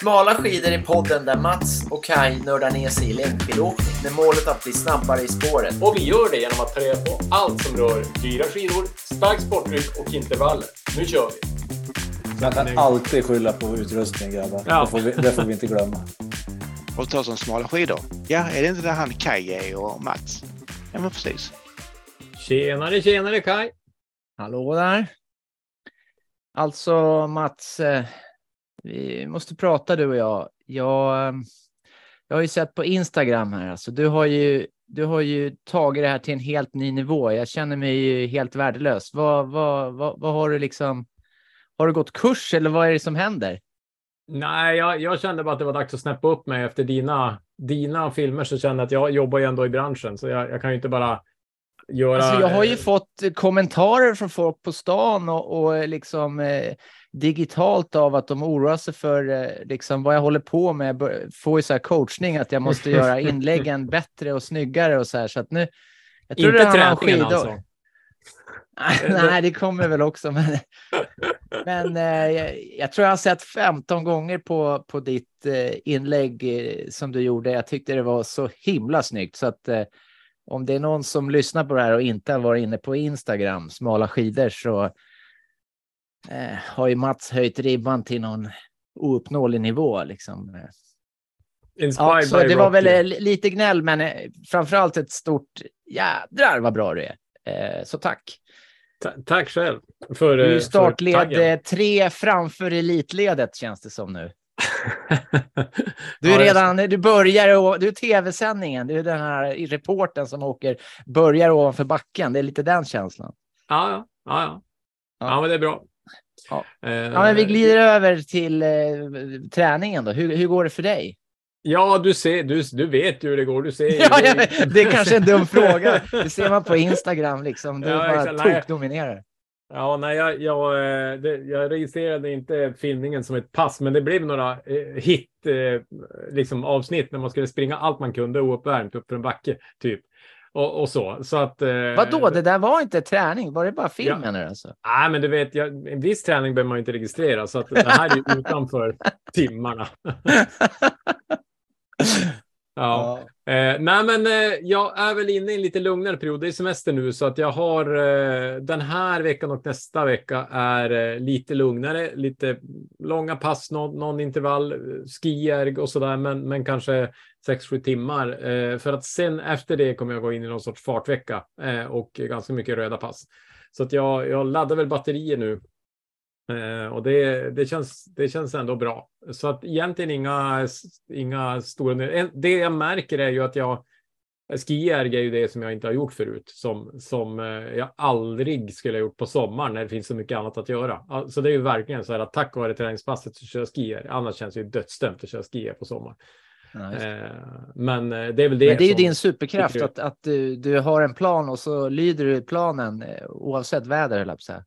Smala skidor är podden där Mats och Kai nördar ner sig i längdskidåkning med målet att bli snabbare i spåret. Och vi gör det genom att ta reda på allt som rör dyra skidor, stark sportdryck och intervaller. Nu kör vi! Man kan alltid skylla på utrustning grabbar. Ja. Det, får vi, det får vi inte glömma. Och ta som smala skidor. Ja, är det inte där han Kaj är och Mats? Ja, men precis. Tjenare, tjenare Kai! Hallå där. Alltså Mats, eh, vi måste prata du och jag. Jag, eh, jag har ju sett på Instagram här, alltså du har ju, du har ju tagit det här till en helt ny nivå. Jag känner mig ju helt värdelös. Vad, vad, vad, vad har du liksom? Har du gått kurs eller vad är det som händer? Nej, jag, jag kände bara att det var dags att snäppa upp mig efter dina, dina filmer så kände jag att jag jobbar ju ändå i branschen så jag, jag kan ju inte bara göra... Alltså, jag har ju eh, fått kommentarer från folk på stan och, och liksom eh, digitalt av att de oroar sig för eh, liksom vad jag håller på med. Bör- Får ju så här coachning att jag måste göra inläggen bättre och snyggare och så här. Så att nu. Jag tror Inte det handlar om träningen skidor. alltså. Nej, det kommer väl också. Men, men eh, jag, jag tror jag har sett 15 gånger på, på ditt eh, inlägg eh, som du gjorde. Jag tyckte det var så himla snyggt. Så att eh, om det är någon som lyssnar på det här och inte har varit inne på Instagram, smala skidor, så eh, har ju Mats höjt ribban till någon ouppnåelig nivå. Liksom. Ja, så det var väl eh, lite gnäll, men eh, framförallt ett stort jädrar vad bra du är. Eh, så tack. Ta- Tack själv. För, Du är för startled eh, tre framför elitledet känns det som nu. Du är redan, du börjar, du är tv-sändningen, du är den här reporten som åker, börjar ovanför backen. Det är lite den känslan. Ja, ja. Ja. Ja, men det är bra. Ja. Eh, Ja, men vi glider över till eh, träningen då. Hur, hur går det för dig? Ja, du, ser, du, du vet ju hur det går. Du ser. Ja, ja, det är kanske en dum fråga. Det ser man på Instagram liksom. Du Ja, bara exakt. Tokdominerar. Ja, nej, jag, jag, eh, det, jag registrerade inte filmningen som ett pass, men det blev några eh, hit liksom avsnitt när man skulle springa allt man kunde ouppvärmt upp för en backe typ. Och, och så. så att, eh, Vadå, det där var inte träning, var det bara film Ja. menar du alltså? Nej, men du vet, jag, en viss träning behöver man inte registrera, så att det här är utanför timmarna. ja. Eh, nej, men eh, jag är väl inne i en lite lugnare period. Det är semester nu så att jag har eh, den här veckan och nästa vecka är eh, lite lugnare, lite långa pass, någon, någon intervall, skierg och sådär, men, men kanske 6-7 timmar. Eh, för att sen efter det kommer jag gå in i någon sorts fartvecka eh, och ganska mycket röda pass. Så att jag, jag laddar väl batterier nu och det, det, känns, det känns ändå bra. Så att egentligen inga, inga stora... Det jag märker är ju att jag... Skierg är ju det som jag inte har gjort förut. Som, som eh, jag aldrig skulle ha gjort på sommaren när det finns så mycket annat att göra. Så det är ju verkligen så här att tack vare träningspasset så kör jag skier. Annars känns det ju dödsdömt att köra skier på sommaren. Ja. Eh, men eh, det är väl det Men det är ju din superkraft att, att du, du har en plan och så lyder du planen eh, oavsett väder, höll jag.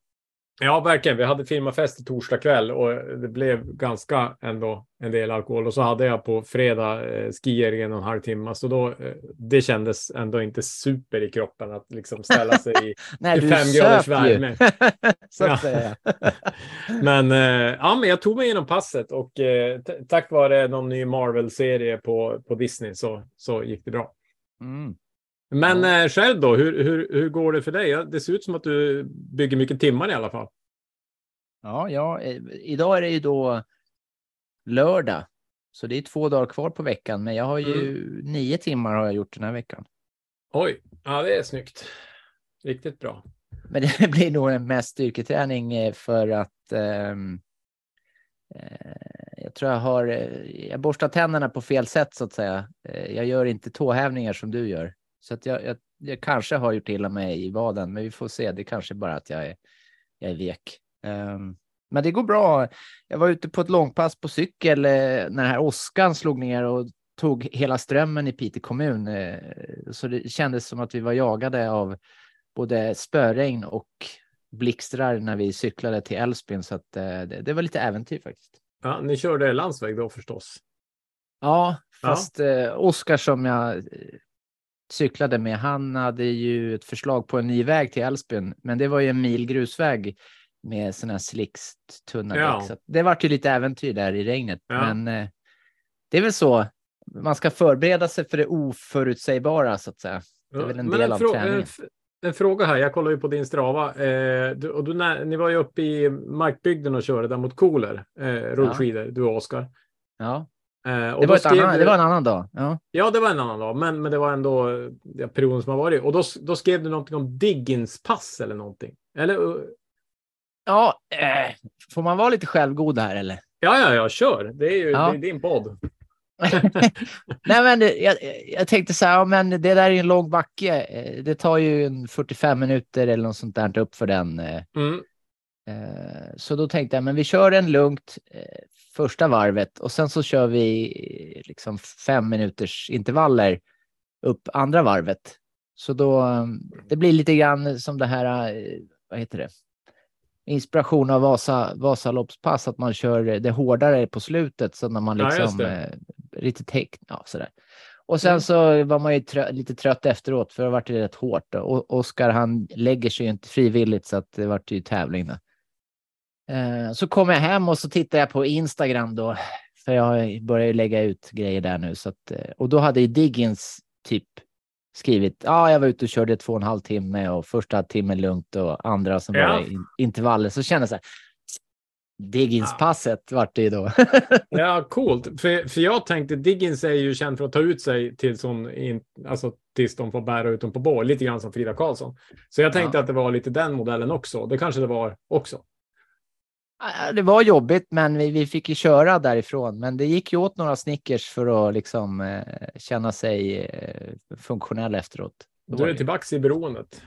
Ja, verkligen. Vi hade firmafest i torsdag kväll och det blev ganska ändå en del alkohol. Och så hade jag på fredag eh, skier i en och en halv timme. Så då, eh, det kändes ändå inte super i kroppen att liksom ställa sig i Nej, I fem graders värme. så att säga. Men, eh, ja, men jag tog mig igenom passet och eh, tack vare någon ny Marvel-serie på, på Disney så, så gick det bra. Mm. Men Ja. eh, själv då, hur, hur, hur går det för dig? Det ser ut som att du bygger mycket timmar i alla fall. Ja, ja, eh, idag är det ju då lördag. Så det är två dagar kvar på veckan, men jag har ju nio timmar har jag gjort den här veckan. Oj, ja det är snyggt. Riktigt bra. Men det blir nog mest styrketräning eh, för att ehm, eh, jag tror jag har, jag borstar tänderna på fel sätt så att säga. Jag gör inte tåhävningar som du gör. Så att jag, jag, jag kanske har gjort illa mig i vaden, men vi får se. Det kanske bara att jag är, jag är vek. Ehm, men det går bra. Jag var ute på ett långpass på cykel eh, när den här åskan slog ner och tog hela strömmen i Piteå kommun. Eh, så det kändes som att vi var jagade av både spöregn och blixtrar när vi cyklade till Älvsbyn. Så att, eh, det, det var lite äventyr faktiskt. Ja, ni körde landsväg då förstås. Ja, fast eh, Oskar som jag eh, cyklade med, han hade ju ett förslag på en ny väg till Älvsbyn, men det var ju en mil grusväg med sådana här slicks, tunna Ja. däck. Så det vart ju lite äventyr där i regnet. Ja. Men eh, det är väl så. Man ska förbereda sig för det oförutsägbara så att säga. Det är väl en Men del en, av träningen. en, fråga här, jag kollar ju på din strava. Eh, du, och du, när, ni var ju uppe i markbygden och körde där mot Koler, eh, rullskidor, du och Oskar. Ja, det då var, skrev annan, det var en annan dag. Ja. Ja, det var en annan dag, men, men det var ändå eh, ja, perioden som har varit. Och då, då skrev du någonting om Diggins pass eller någonting. Eller? eh, Ja, eh, får man vara lite självgod här eller? Ja, ja, ja, kör. Det är ju Ja. det är din podd. Nej, men det- jag, jag tänkte så här, ja, men det där är ju en lång backe. Eh, Det tar ju en 45 minuter eller något sånt där upp för den. eh, Mm. Eh, Så då tänkte jag, men vi kör en lugnt eh, första varvet och sen så kör vi liksom fem minuters intervaller upp andra varvet. Så då, det blir lite grann som det här, vad heter det? Inspiration av Vasa, Vasaloppspass, att man kör det hårdare på slutet så när man Ja, liksom det. eh, lite teck, ja sådär. Och sen Mm. så var man ju trö- lite trött efteråt för det vart ju rätt hårt. Och Oskar han lägger sig ju inte frivilligt så att det vart ju tävling. Då. Eh, Så kom jag hem och så tittade jag på Instagram då. För jag börjar ju lägga ut grejer där nu. Så att, eh, och då hade ju Diggins typ skrivit, ja jag var ute och körde två och en halv timme och första timmen lugnt och andra som Ja. var in, intervaller. Så kände jag så här, Diggins-passet vart det ju då. Ja, coolt. För, för jag tänkte, Diggins är ju känd för att ta ut sig till sån, in, alltså tills de får bära ut dem på bål, lite grann som Frida Karlsson. Så jag tänkte Ja. att det var lite den modellen också. Det kanske det var också. Ja, Det var jobbigt, men vi, vi fick ju köra därifrån. Men det gick ju åt några Snickers för att liksom eh, känna sig eh, funktionell efteråt. Då Du är det- tillbaka i beroendet.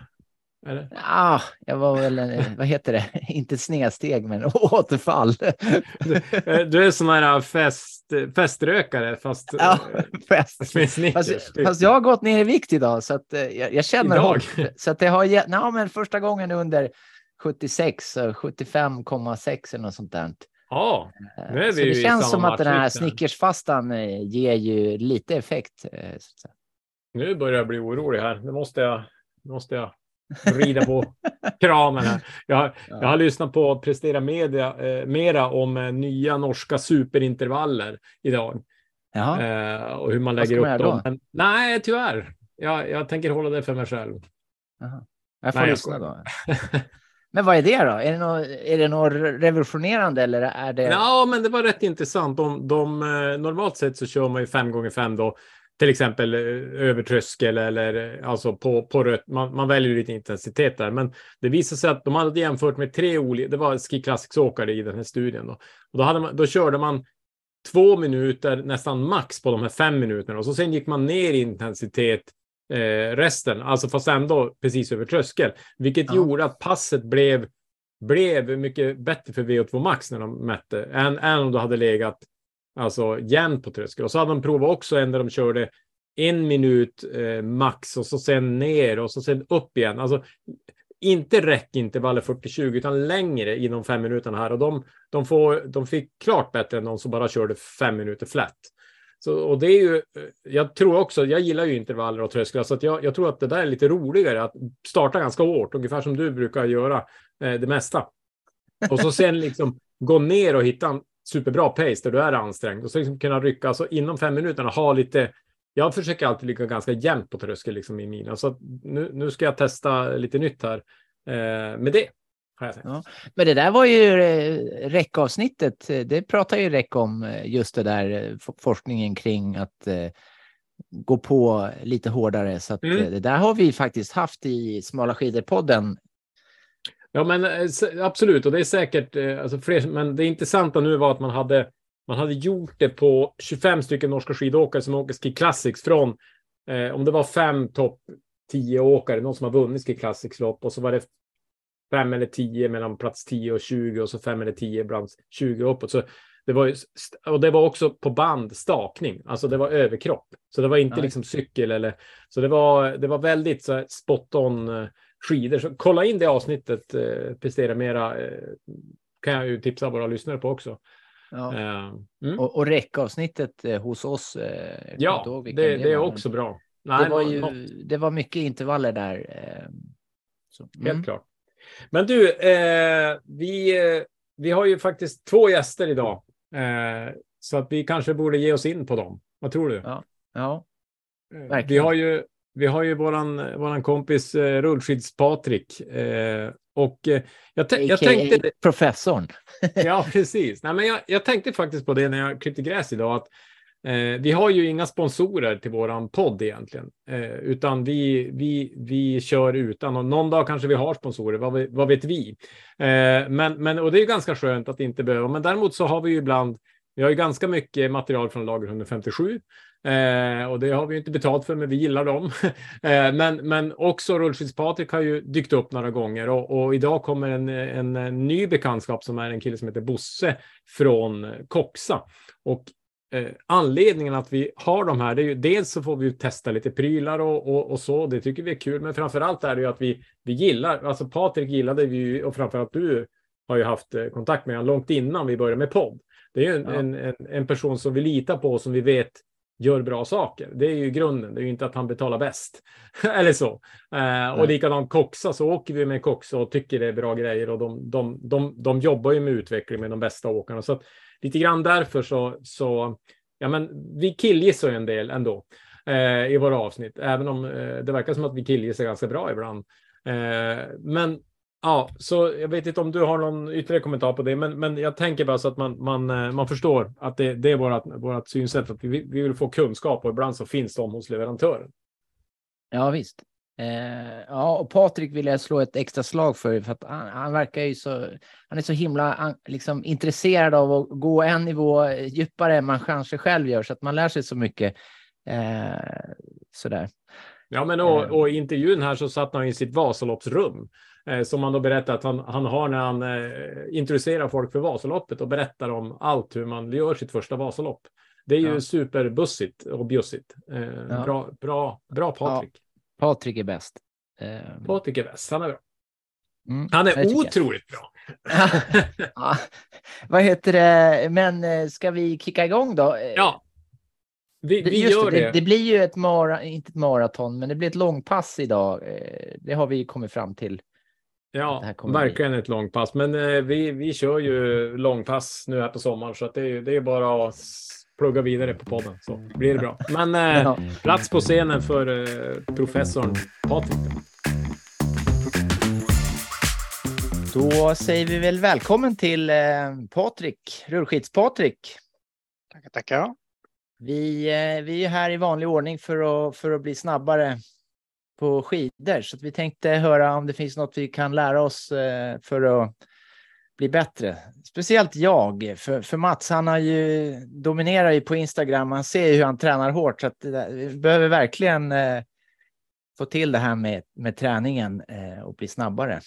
Eller? Ah, jag var väl, eh, vad heter det, inte snedsteg, men återfall. Eh, Du är sån här fest, feströkare fast ja, eh, fest. med Snickers. Fast, fast jag har gått ner i vikt idag, så att, eh, jag, jag känner Idag? hopp. Så att det har nej, men första gången under 76, eh, 75,6 eller något sånt där. Ja, Nu är vi så det känns som att den här. Snickersfastan eh, ger ju lite effekt. eh, nu börjar jag bli orolig här. Nu måste jag, nu måste jag rida på kramen här. Jag, jag har lyssnat på Prestera Media eh, mera om eh, nya norska superintervaller idag. Eh, och hur man lägger upp dem. Men, nej, tyvärr. Jag, jag tänker hålla det för mig själv. Jaha. Jag får Nej, jag lyssna då. Men vad är det då? Är det något, är det något revolutionerande eller är det? Ja, men det var rätt intressant. De, de, eh, normalt sett så kör man ju fem gånger fem då, till exempel eh, över tröskel eller eh, alltså på, på rött. Man, man väljer ju lite intensitet där, men det visade sig att de hade jämfört med tre olika. Det var Ski Classics-åkare i den här studien då. Och då, hade man, då körde man två minuter nästan max på de här fem minuterna och så sen gick man ner i intensitet eh, resten, alltså fast ändå precis över tröskel, vilket Ja. gjorde att passet blev blev mycket bättre för VO2 max när de mätte än, än om du hade legat alltså jämnt på tröskel. Och så hade de provat också en där de körde en minut eh, max och så sen ner och så sen upp igen. Alltså inte räckintervaller 40-20 utan längre i de fem minuterna här och de, de, får, de fick klart bättre än de som bara körde fem minuter flat. Så, och det är ju, eh, jag tror också, jag gillar ju intervaller och trösklar, så att jag, jag tror att det där är lite roligare att starta ganska hårt, ungefär som du brukar göra eh, det mesta. Och så sen liksom gå ner och hitta en superbra pace där du är ansträngd och så liksom kunna rycka, alltså inom fem minuterna ha lite, jag försöker alltid ligga ganska jämnt på tröskel liksom i mina, så att nu, nu ska jag testa lite nytt här eh, med det. Ja. Men det där var ju eh, räckavsnittet. Det pratar ju räck om eh, just det där eh, forskningen kring att gå på lite hårdare. Så Mm. det där har vi faktiskt haft i Smala skidor-podden. Ja, men absolut, och det är säkert alltså fler, men det intressanta nu var att man hade, man hade gjort det på 25 stycken norska skidåkare som åker Ski Classics från, eh, om det var fem topp 10 åkare, någon som har vunnit Ski Classics lopp och så var det fem eller tio mellan plats 10 och 20 och så fem eller tio bland 20 uppåt. Så det var ju, och det var också på band stakning, alltså det var överkropp. Så det var inte Ja. liksom cykel eller, så det var, det var väldigt så här spot on eh, skidor. Så kolla in det avsnittet, eh, prestera mera, eh, kan jag ju tipsa våra lyssnare på också. Ja. Eh, mm. Och, och räckavsnittet eh, hos oss. eh, ja, det, det är också bra. Nej, Det var, ju, något, det var mycket intervaller där. eh, Så, helt mm. klart. Men du, eh, vi, eh, vi har ju faktiskt två gäster idag. Eh, så att vi kanske borde ge oss in på dem. Vad tror du? Ja, ja. Eh, Vi verkligen. har ju, vi har ju våran, våran kompis eh, rullskids-Patrik. Eh, och eh, jag, jag tänkte... professorn. Ja, precis. Nej, men jag, jag tänkte faktiskt på det när jag klippte gräs idag. Att, eh, vi har ju inga sponsorer till våran podd egentligen. Eh, utan vi, vi, vi kör utan. Och någon dag kanske vi har sponsorer, vad, vi- vad vet vi? Eh, men, men, och det är ju ganska skönt att inte behöva. Men däremot så har vi ju ibland, vi har ju ganska mycket material från lager 157. Eh, och det har vi ju inte betalt för, men vi gillar dem. eh, men, men också Rullskids-Patrik har ju dykt upp några gånger och, och idag kommer en, en, en ny bekantskap som är en kille som heter Bosse från Koxa. Och eh, anledningen att vi har de här, det är ju dels så får vi testa lite prylar och, och, och så, det tycker vi är kul, men framför allt är det ju att vi, vi gillar, alltså Patrik gillade vi ju, och framför allt du har ju haft eh, kontakt med honom långt innan vi började med podd. Det är ju en, Ja. en, en, en person som vi litar på och som vi vet gör bra saker. Det är ju grunden. Det är ju inte att han betalar bäst. Eller så. Eh, och likadant Coxa så åker vi med Coxa och tycker det är bra grejer och de, de, de, de jobbar ju med utveckling med de bästa åkarna. Så att, lite grann därför så, så ja men vi killgissar ju en del ändå eh, i våra avsnitt, även om eh, det verkar som att vi killgissar ganska bra ibland. Eh, men Ja, så jag vet inte om du har någon ytterligare kommentar på det, men, men jag tänker bara så att man, man, eh, man förstår att det, det är vårt, vårt synsätt, att vi, vi vill få kunskap och ibland så finns de hos leverantören. Ja, visst. Eh, ja, och Patrik vill jag slå ett extra slag för, för att han, han verkar ju så, han är så himla an- liksom, intresserad av att gå en nivå djupare än man kanske själv gör, så att man lär sig så mycket. Eh, sådär. Ja, men och, Eh. och i intervjun här så satt han i sitt Vasaloppsrum eh, som han då berättade att han, han har när han eh, introducerar folk för Vasaloppet och berättar om allt hur man gör sitt första Vasalopp. Det är ju Ja. superbussigt och bjussigt. Eh, Ja. Bra, bra, bra Patrik. Patrik är bäst. Eh, Patrik är bäst, han är bra. mm, Han är otroligt bra. ja, vad heter det? Men eh, ska vi kicka igång då? Eh, Ja, vi, vi just gör det, det. det. Blir ju ett, mara, inte ett maraton, men det blir ett långpass idag. Eh, Det har vi kommit fram till. Ja, kommer bli- verkligen ett långpass. Men vi, vi kör ju långpass nu här på sommaren, så att det, är, det är bara att plugga vidare på podden så blir det bra. Men eh, Ja. plats på scenen för eh, professorn Patrik. Då säger vi väl välkommen till eh, Patrik, Rullskids-Patrik. Tackar, tackar. Vi, eh, vi är här i vanlig ordning för att, för att bli snabbare på skidor, så att vi tänkte höra om det finns något vi kan lära oss eh, för att bli bättre. Speciellt jag, för, för Mats, han har ju, dominerar ju på Instagram, man ser ju hur han tränar hårt, så att vi behöver verkligen eh, få till det här med, med träningen eh, och bli snabbare.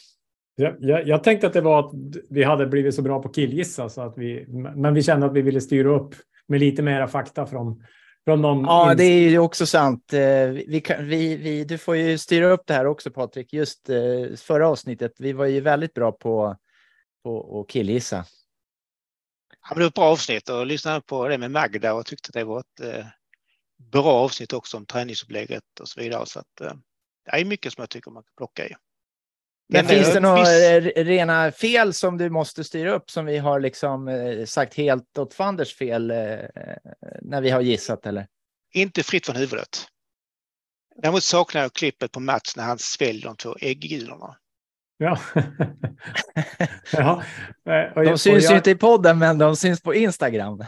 Jag, jag, jag tänkte att det var att vi hade blivit så bra på killgissa, så att vi, men vi kände att vi ville styra upp med lite mera fakta från, från de... Ja, det är ju också sant. Eh, Vi, vi, kan- vi, vi, du får ju styra upp det här också, Patrik. Just eh, förra avsnittet, vi var ju väldigt bra på, på att killgissa. Ja, det var ett bra avsnitt och lyssnade på det med Magda och tyckte det var ett eh, bra avsnitt också om träningsupplägget och så vidare. Så att, eh, det är mycket som jag tycker man kan plocka i. Men Men, finns eh, det några viss- rena fel som du måste styra upp som vi har liksom eh, sagt helt åt fanders fel när vi har gissat eller? Inte fritt från huvudet. Däremot saknar jag klippet på Mats när han sväljer de två äggulorna. Ja. ja. eh, och- De syns jag- ju inte i podden, men de syns på Instagram.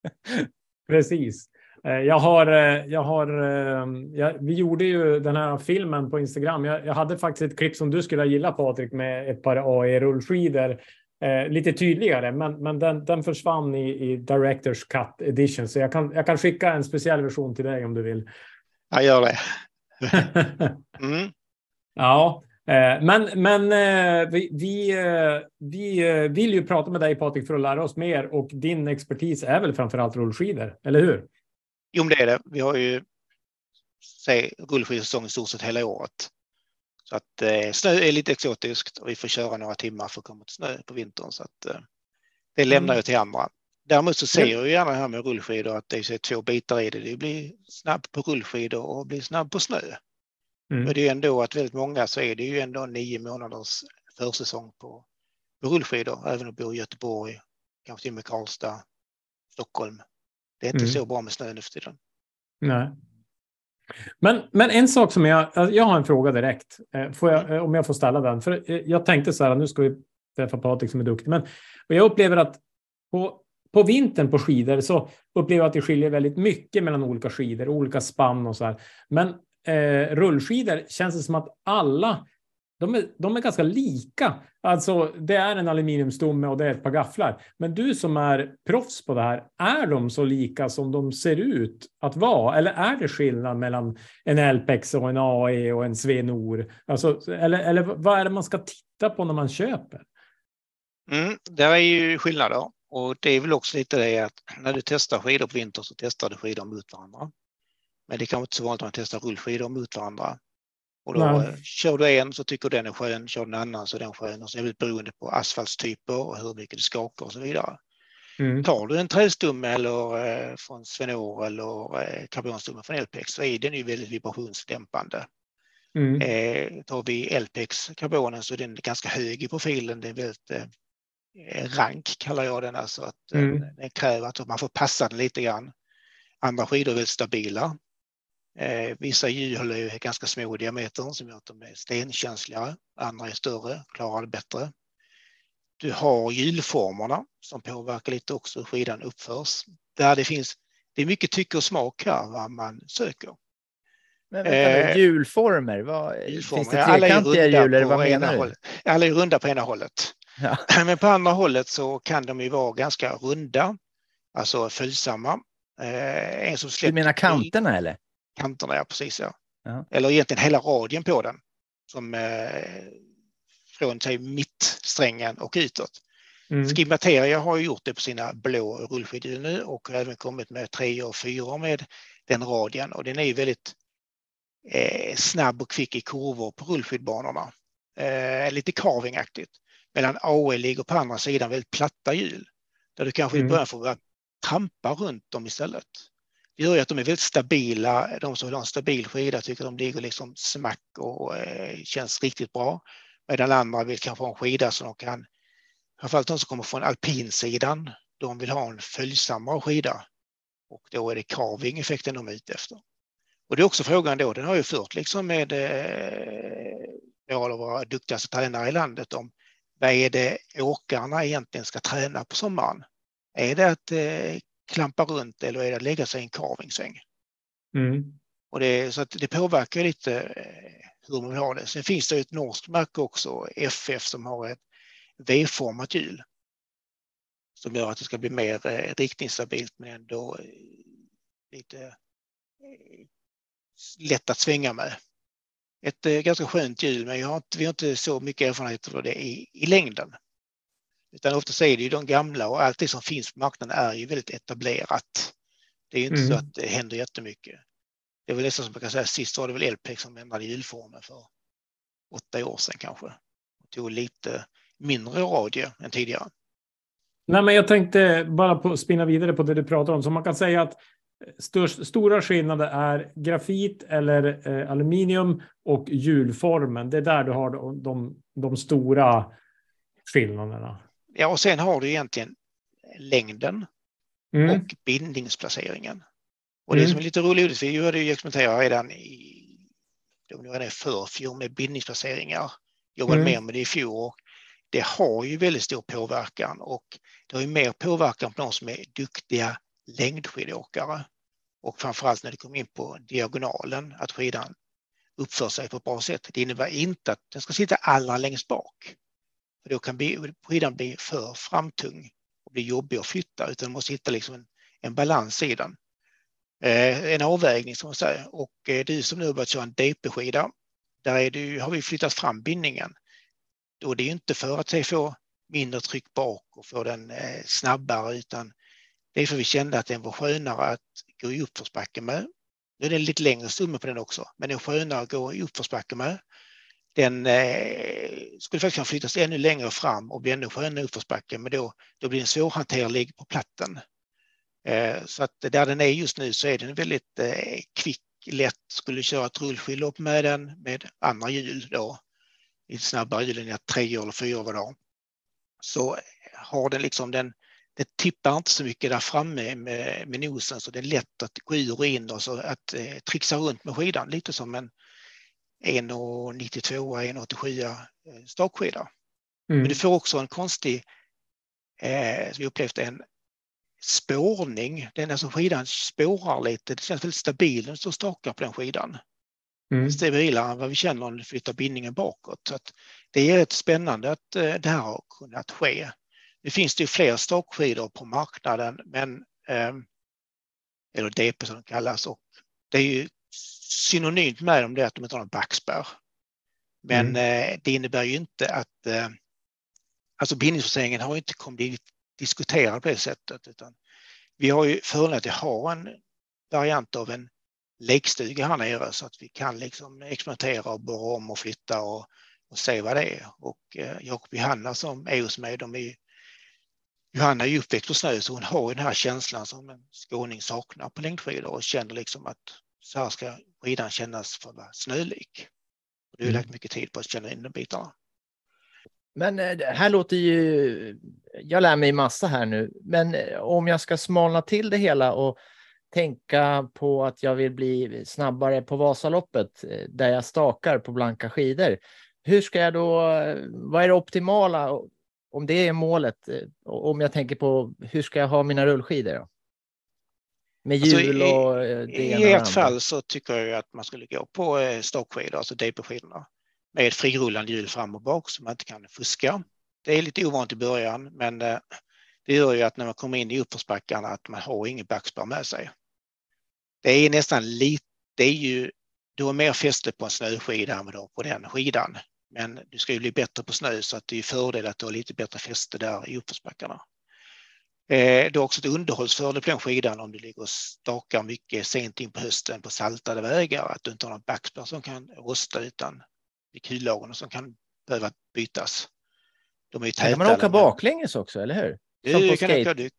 Precis. Eh, Jag har, eh, jag har, eh, jag, vi gjorde ju den här filmen på Instagram. Jag, jag hade faktiskt ett klipp som du skulle gilla Patrik med ett par AE-rullskidor. Eh, lite tydligare, men, men den, den försvann i, i Directors Cut Edition. Så jag kan, jag kan skicka en speciell version till dig om du vill. Jag gör det. Mm. ja, men, men eh, vi, vi, eh, vi eh, vill ju prata med dig Patrik för att lära oss mer och din expertis är väl framför allt rullskidor, eller hur? Jo, men det är det. Vi har ju säg, rullskidsäsong i stort sett hela året. Så att eh, snö är lite exotiskt och vi får köra några timmar för att komma till snö på vintern. Så att eh, det lämnar Mm. jag till andra. Däremot så ser Ja. jag gärna här med rullskidor att det är två bitar i det. Det blir snabb på rullskidor och blir snabb på snö. Mm. Men det är ju ändå att väldigt många så är det ju ändå nio månaders försäsong på, på rullskidor, även om du bor i Göteborg, kanske till och med Karlstad, Stockholm. Det är inte Mm. så bra med snö nu för tiden. Nej. Men, men en sak som jag, jag har en fråga direkt, eh, jag, eh, om jag får ställa den. För eh, jag tänkte så här, nu ska vi träffa Patrik som är duktig, men jag upplever att på, på vintern på skidor så upplever jag att det skiljer väldigt mycket mellan olika skidor, olika spann och så här. Men eh, rullskidor känns det som att alla de är, de är ganska lika. Alltså, det är en aluminiumstomme och det är ett par gafflar. Men du som är proffs på det här, är de så lika som de ser ut att vara? Eller är det skillnad mellan en LPX och en AE och en Svenor? Alltså, eller, eller vad är det man ska titta på när man köper? Mm, det är ju skillnader och det är väl också lite det att när du testar skidor på vintern så testar du skidor mot varandra. Men det är kanske inte så vanligt att man testar rullskidor mot varandra. Och då Nej. eh, kör du en så tycker du den är skön, kör du en annan så är den skön och så är det beroende på asfaltstyper och hur mycket det skakar och så vidare. Mm. Tar du en trästomme eller eh, från Svenor eller eh, karbonstomme från LPX så är den ju väldigt vibrationsdämpande. Mm. Eh, tar vi LPX karbonen så är den ganska hög i profilen. Det är väldigt eh, rank kallar jag den, alltså att eh, Mm. den kräver att man får passa den lite grann. Andra skidor är väldigt stabila. Eh, vissa hjul är ganska små i diametern som gör att de är stenkänsligare. Andra är större, klarar det bättre. Du har hjulformerna som påverkar lite också hur skidan uppförs. Där det finns, det är mycket tycke och smak här vad man söker. Men vänta Eh, hjulformer, vad, Hjulformer. finns det trekantiga hjul eller på vad ena menar du? hållet. Alla är runda på ena hållet. Ja. Men på andra hållet så kan de ju vara ganska runda, alltså följsamma. Eh, en som Du menar kanterna eller? Kanterna, ja precis ja. Ja. Eller egentligen hela radien på den. Som eh, från sig mittsträngen och utåt. Mm. Skimateria har ju gjort det på sina blå rullskidor nu och har även kommit med tre och fyra med den radien och den är ju väldigt eh, snabb och kvick i kurvor på rullskidbanorna. Eh, lite carvingaktigt. Medan AE ligger på andra sidan väldigt platta hjul. Där du kanske i Mm. början får börja trampa runt dem istället. Det gör ju att de är väldigt stabila. De som vill ha en stabil skida tycker de ligger liksom smack och eh, känns riktigt bra. Medan andra vill kanske ha en skida som de kan, framförallt de som kommer från alpinsidan, de vill ha en följsammare skida. Och då är det carving-effekten de är ute efter. Och det är också frågan då, den har ju fört liksom med eh, några av våra duktigaste tränare i landet om vad är det åkarna egentligen ska träna på sommaren? Är det att eh, klampa runt eller är det att lägga sig i en carvingsäng? Mm. Och det, så att det påverkar lite eh, hur man vill ha det. Sen finns det ett norskt märke också, FF, som har ett V-format hjul. Som gör att det ska bli mer eh, riktningsstabilt men ändå eh, lite eh, lätt att svänga med. Ett eh, ganska skönt hjul men jag har inte, vi har inte så mycket erfarenhet av det i, i längden. Utan ofta är det ju de gamla och allt det som finns på marknaden är ju väldigt etablerat. Det är ju inte Mm. så att det händer jättemycket. Det är väl nästan som man kan säga, sist var det väl LPX som ändrade hjulformen för åtta år sedan kanske. Och tog lite mindre radie än tidigare. Nej, men jag tänkte bara på, spinna vidare på det du pratar om. Så man kan säga att störst, stora skillnader är grafit eller eh, aluminium och hjulformen. Det är där du har de, de, de stora skillnaderna. Ja, och sen har du egentligen längden Mm. och bindningsplaceringen. Och det Mm. som är lite roligt, vi började ju experimentera redan i det var i förfjol med bindningsplaceringar. Jobbade Mm. mer med det i fjol. Och det har ju väldigt stor påverkan och det har ju mer påverkan på de som är duktiga längdskidåkare. Och framförallt när det kommer in på diagonalen, att skidan uppför sig på ett bra sätt. Det innebär inte att den ska sitta allra längst bak. För då kan skidan bli för framtung och bli jobbig att flytta, utan man måste hitta liksom en, en balans i den. Eh, en avvägning som man säger. Och eh, du som nu har börjat köra en DP-skida, där är det, har vi flyttat fram bindningen. Och det är ju inte för att få mindre tryck bak och få den eh, snabbare, utan det är för att vi kände att den var skönare att gå i uppförsbacke med. Nu är det en lite längre stumme på den också, men den är skönare att gå i uppförsbacke med. Den eh, skulle faktiskt kunna flyttas ännu längre fram och bli ännu skönare uppförsbacke, men då, då blir den svårhanterlig på platten. Eh, så att där den är just nu så är den väldigt eh, kvick, lätt. Skulle köra ett rullskidlopp med den med andra hjul då. i snabbare hjullinjer, tre eller fyra var dag, så har den liksom den, det tippar inte så mycket där framme med, med nosen så det är lätt att gå ur och in och så att eh, trixa runt med skidan lite som en 1,92, 1,87 eh, stakskida. Mm. Men du får också en konstig, eh, som vi upplevt en spårning. Den alltså skidan spårar lite. Det känns väldigt stabil när du står stakar på den skidan. Mm. Stabilare än vad vi känner om du flyttar bindningen bakåt. Så det är rätt spännande att eh, det här har kunnat ske. Nu finns det ju fler stakskidor på marknaden, men eh, eller DP som de kallas och det är ju synonymt med dem det att de inte har någon backspärr. Men mm. eh, det innebär ju inte att eh, alltså bindningsförsäljningen har inte kommit diskuterad på det sättet utan vi har ju fördelen att ha en variant av en lekstuga här nere så att vi kan liksom experimentera och borra om och flytta och, och se vad det är. Och eh, Jakob Johanna som är hos mig, de är Johanna är ju uppväxt på snö så hon har ju den här känslan som en skåning saknar på längdskidor och känner liksom att så här ska skidan kännas för att vara snölik. Du har mm. lagt mycket tid på att känna in de bitarna. Men eh, det här låter ju... Jag lär mig massa här nu, men eh, om jag ska smalna till det hela och tänka på att jag vill bli snabbare på Vasaloppet eh, där jag stakar på blanka skidor. Hur ska jag då, vad är det optimala om det är målet? Om jag tänker på hur ska jag ha mina rullskidor? Då? Med alltså, hjul och alltså i, I ert fall så tycker jag att man skulle gå på stakskidor, alltså DP-skidorna med frirullande hjul fram och bak så man inte kan fuska. Det är lite ovanligt i början, men eh, det gör ju att när man kommer in i uppförsbackarna att man har ingen backspärr med sig. Det är nästan lite, det är ju, du har mer fäste på en snöskida än vad på den skidan. Men du ska ju bli bättre på snö så att det är fördel att du har lite bättre fäste där i uppförsbackarna. Eh, du har också ett underhållsfördel på den skidan om du ligger och stakar mycket sent in på hösten på saltade vägar, att du inte har någon backspärr som kan rosta utan i kullagren som kan behöva bytas. De är ju täta. Kan man åka baklänges också, eller hur? Som på kan åka, du,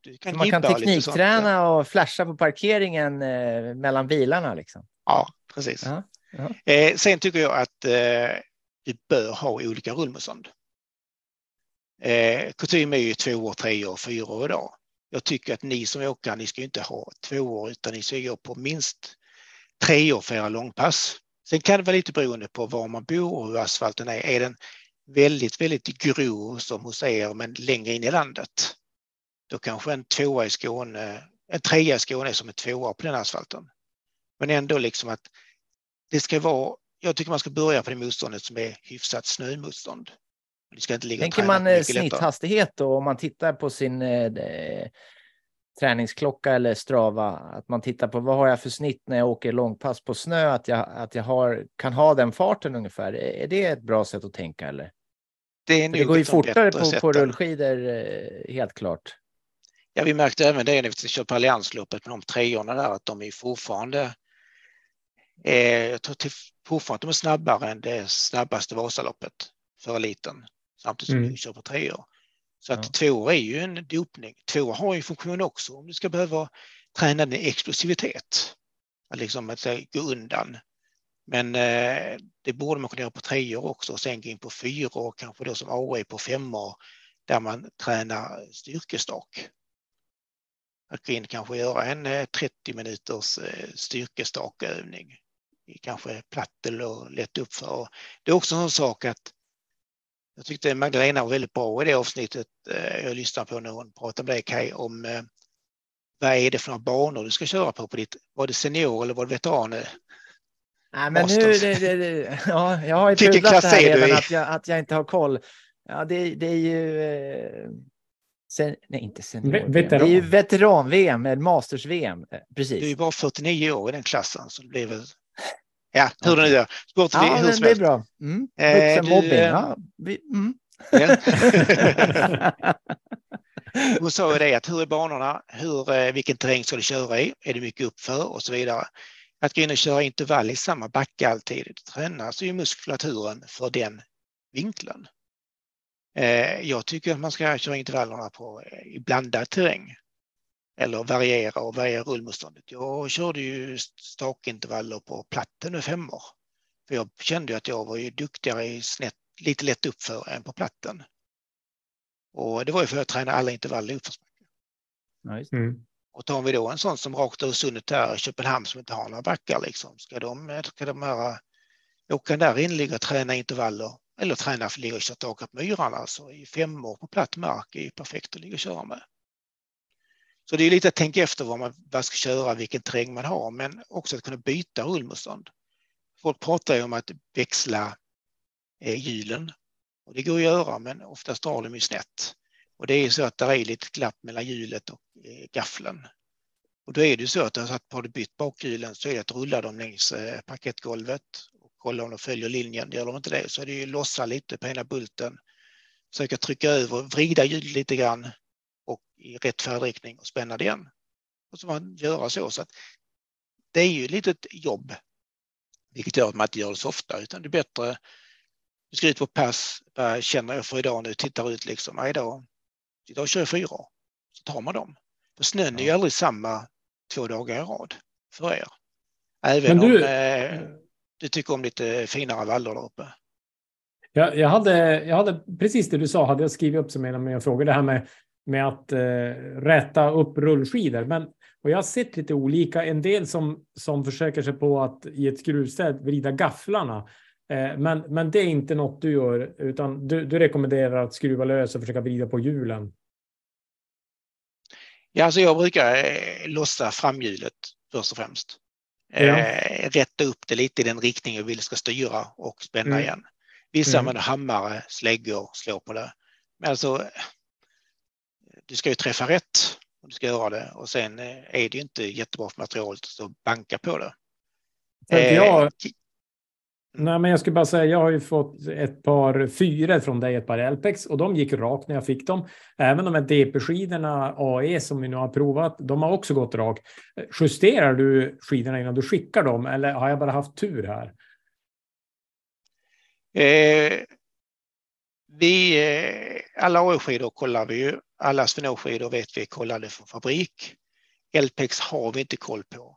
du kan man kan teknikträna och flasha på parkeringen eh, mellan bilarna. Liksom. Ja, precis. Uh -huh. Eh, sen tycker jag att eh, du bör ha olika rullmotstånd. Eh, kutym är ju två år, tre år, fyra år idag. Jag tycker att ni som åker, ni ska inte ha två år utan ni ska gå på minst tre år för era långpass. Sen kan det vara lite beroende på var man bor och hur asfalten är. Är den väldigt, väldigt grov som hos er men längre in i landet, då kanske en tvåa i Skåne, en trea i Skåne är som en tvåa på den asfalten. Men ändå liksom att det ska vara, jag tycker man ska börja på det motståndet som är hyfsat snömotstånd. Det ska inte ligga Tänker man eh, snitthastighet då om man tittar på sin eh, träningsklocka eller Strava, att man tittar på vad har jag för snitt när jag åker långpass på snö, att jag, att jag har, kan ha den farten ungefär. Är det ett bra sätt att tänka eller? Det, det går ju fortare på, på rullskidor, eh, helt klart. Ja, vi märkte även det när vi körde på Alliansloppet med de treorna där, att de är fortfarande eh, jag tror till, fortfarande de är snabbare än det snabbaste Vasaloppet för eliten, samtidigt som mm. kör på treor. Så att ja. två är ju en dopning. Två har ju funktion också om du ska behöva träna din explosivitet. Att liksom att säga, gå undan. Men eh, det borde man kunna göra på treor också och sen gå in på fyra och kanske då som AE på femmor där man tränar styrkestak. Att gå in kanske göra en 30 eh, minuters eh, styrkestakövning. Kanske platt eller lätt uppför. Det är också en sak att jag tyckte Magdalena var väldigt bra i det avsnittet eh, jag lyssnade på när hon pratade med dig Kaj om eh, vad är det för några banor du ska köra på? på ditt, var det senior eller var det veteran? Nej, men nu, det, det, det, ja, jag har ju pudlat det här redan att jag, att jag inte har koll. Ja, det, det är ju... Eh, sen, nej, inte senior veteran. Det är ju veteran-VM, Masters-VM. Precis. Du är ju bara 49 år i den klassen, så det blir väl Ja, hur det nu är. Sport ja, hur det är bra. Mm. Eh, mobbing. Eh, ja, vi, mm. ja. Hon sa ju det att hur är banorna? Hur, eh, vilken terräng ska du köra i? Är det mycket uppför och så vidare? Att gå in och köra intervall i samma backe alltid, tränas ju muskulaturen för den vinkeln. Eh, jag tycker att man ska köra intervallerna på i blandad terräng eller variera och variera rullmotståndet. Jag körde ju stakintervaller på platten med femmor. För jag kände att jag var ju duktigare i snett, lite lätt uppför än på platten. Och det var ju för att jag tränade alla intervaller i uppförsbacke. Ja, Mm. Och tar vi då en sån som rakt över sundet där, Köpenhamn, som inte har några backar, liksom, ska de, ska de här, åka där in, ligga och träna intervaller eller träna för att ligga och köra på myrarna, så i fem år på platt mark är ju perfekt att ligga och köra med. Så det är lite att tänka efter vad man vad ska köra, vilken terräng man har, men också att kunna byta rullmotstånd. Folk pratar ju om att växla eh, hjulen och det går att göra, men oftast drar de ju snett. Och det är ju så att det är lite glapp mellan hjulet och eh, gaffeln. Och då är det så att alltså, har du bytt bakhjulen så är det att rulla dem längs eh, parkettgolvet och kolla om de följer linjen. Gör de inte det så är det ju lossa lite på ena bulten, försöka trycka över, vrida hjulet lite grann i rätt färdriktning och spänna igen. Och så man göra så. så att det är ju lite ett jobb, vilket gör att man inte gör det så ofta, utan det är bättre. Du ska ut på pass, vad känner jag för idag nu, tittar ut liksom, nej då, idag kör jag fyra, så tar man dem. För snön är ju aldrig samma två dagar i rad för er. Även Men du- om eh, du tycker om lite finare vallar där uppe. Jag, jag, hade, jag hade precis det du sa, hade jag skrivit upp som en av mina frågor, det här med, med att eh, rätta upp rullskidor. Men, och jag har sett lite olika, en del som, som försöker sig på att i ett skruvstäd vrida gafflarna. Eh, men, men det är inte något du gör, utan du, du rekommenderar att skruva lös och försöka vrida på hjulen. Ja, alltså jag brukar eh, lossa framhjulet först och främst. Ja. Eh, rätta upp det lite i den riktning jag vill ska styra och spänna Mm. igen. Vissa Mm. använder hammare, släggor, slår på det. Men alltså, du ska ju träffa rätt om du ska göra det och sen eh, är det ju inte jättebra för materialet att banka på det. Att Eh, jag, nej, men jag skulle bara säga, jag har ju fått ett par fyror från dig, ett par Elpex, och de gick rakt när jag fick dem. Även de här DP-skidorna AE som vi nu har provat, de har också gått rakt. Justerar du skidorna innan du skickar dem, eller har jag bara haft tur här? Eh, vi, eh, alla AE-skidor kollar vi ju. Alla Svenå-skidor vet vi kollade från fabrik. Elpex har vi inte koll på.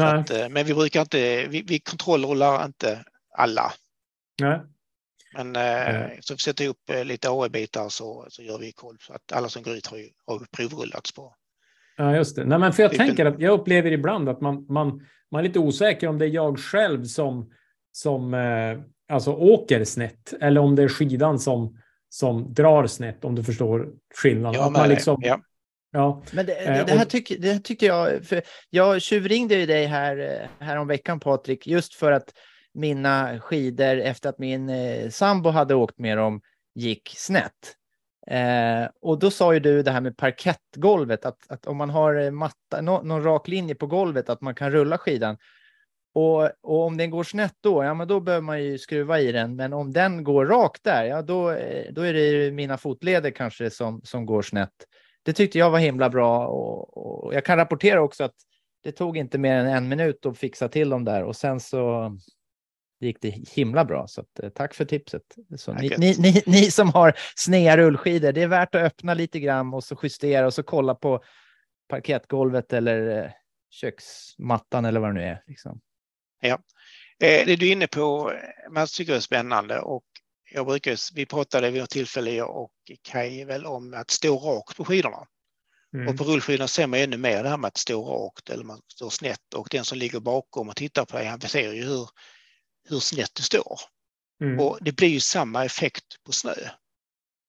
Att, eh, men vi brukar inte, vi, vi kontrollrullar inte alla. Nej. Men eh, så vi sätter upp eh, lite AE-bitar så, så gör vi koll. Så att alla som går ut har ju har provrullats på. Ja, just det. Nej, men för jag Typ en- tänker att jag upplever ibland att man, man, man är lite osäker om det är jag själv som, som eh, alltså åker snett eller om det är skidan som, som drar snett, om du förstår skillnaden. Ja, men, liksom, ja. ja, Men det, Eh, det, det här tycker, det här tyckte jag, för jag tjuvringde ju dig här, eh, här om veckan Patrik, just för att mina skidor efter att min eh, sambo hade åkt med dem gick snett. Eh, och då sa ju du det här med parkettgolvet, att, att om man har eh, matta, nå, någon rak linje på golvet, att man kan rulla skidan. Och, och om den går snett då, ja men då behöver man ju skruva i den. Men om den går rakt där, ja då, eh, då är det ju mina fotleder kanske som, som går snett. Det tyckte jag var himla bra och, och jag kan rapportera också att det tog inte mer än en minut att fixa till dem där och sen så gick det himla bra. Så att, eh, tack för tipset. Ni, ni, ni, ni som har sneda rullskidor, det är värt att öppna lite grann och så justera och så kolla på parkettgolvet eller eh, köksmattan eller vad det nu är. Liksom. Eh, Det du är inne på, man tycker är spännande och jag brukar, vi pratade vid något tillfälle jag och Kaj väl om att stå rakt på skidorna. mm. Och på rullskidorna ser man ännu mer det här med att stå rakt eller man står snett och den som ligger bakom och tittar på dig, han ser ju hur, hur snett du står. Mm. Och det blir ju samma effekt på snö.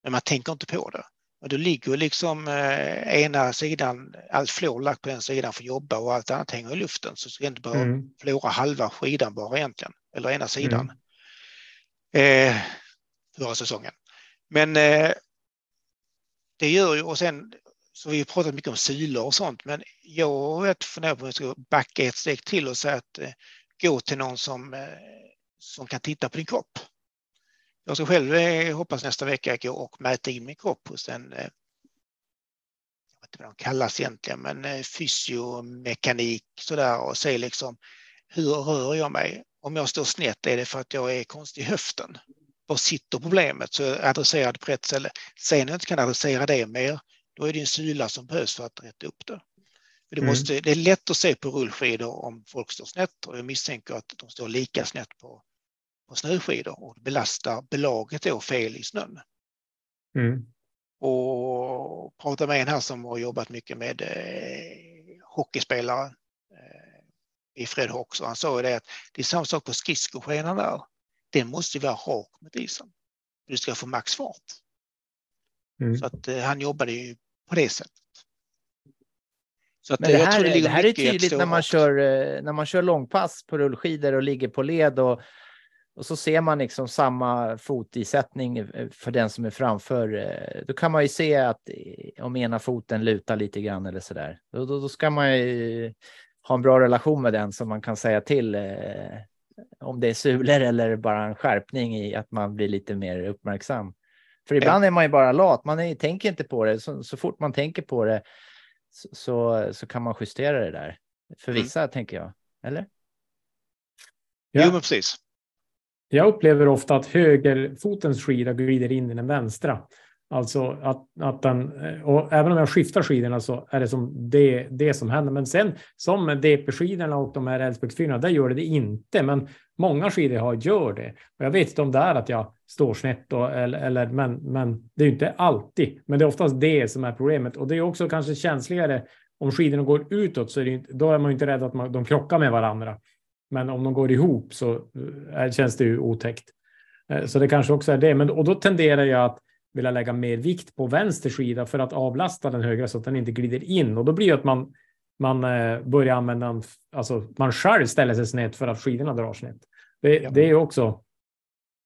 Men man tänker inte på det. Och då ligger liksom eh, ena sidan, allt flår lagt på en sidan för att jobba och allt annat hänger i luften. Så ska inte bara Mm. förlora halva skidan bara egentligen, eller ena sidan. Mm. Eh, förra säsongen. Men eh, det gör ju, och sen så vi har pratat mycket om sulor och sånt, men jag vet funderar på om jag ska backa ett steg till och säga att eh, gå till någon som, eh, som kan titta på din kropp. Jag ska själv eh, hoppas nästa vecka gå och mäta in min kropp hos en, eh, jag vet inte vad de kallas egentligen, men eh, fysiomekanik sådär och se liksom hur rör jag mig? Om jag står snett är det för att jag är konstig i höften. Var sitter problemet? Så jag adresserar det på rätt ställe. Sen när jag inte kan adressera det mer, då är det en sula som behövs för att rätta upp det. Det, Mm. måste, det är lätt att se på rullskidor om folk står snett och jag misstänker att de står lika snett på på snöskidor och belastar belaget då fel i snön. Mm. Och pratade med en här som har jobbat mycket med eh, hockeyspelare eh, i Fred Hawks och han sa ju det att det är samma sak på skridskoskenan där. Den måste vara rak mot isen. Du ska få max fart. Mm. Så att eh, han jobbade ju på det sättet. Så att, Men det här, det, det här är tydligt när man, kör, eh, när man kör långpass på rullskidor och ligger på led och, och så ser man liksom samma fotisättning eh, för den som är framför. Eh, då kan man ju se att om ena foten lutar lite grann eller så där. Då, då, då ska man ju ha en bra relation med den som man kan säga till eh, om det är sulor eller bara en skärpning i att man blir lite mer uppmärksam. För ibland är man ju bara lat, man är, tänker inte på det. Så, så fort man tänker på det så, så kan man justera det där. För mm. vissa mm. tänker jag, eller? Ja. Jo, men precis. Jag upplever ofta att högerfotens skida glider in i den vänstra. Alltså att, att den, eh, och även om jag skiftar skidorna så är det som det, det som händer. Men sen som DP-skidorna och de här Älvsbyxfyrorna, där gör det det inte. Men många skidor har gör det. Och jag vet inte om det är att jag står snett då, eller, eller men, men det är ju inte alltid. Men det är oftast det som är problemet. Och det är också kanske känsligare om skidorna går utåt så är det, då är man inte rädd att man, de krockar med varandra. Men om de går ihop så eh, känns det ju otäckt. Eh, så det kanske också är det. Men, och då tenderar jag att vilja lägga mer vikt på vänster skida för att avlasta den högra så att den inte glider in. Och då blir det att man, man eh, börjar använda, alltså man själv ställer sig snett för att skidorna drar snett. Det, ja. det är också.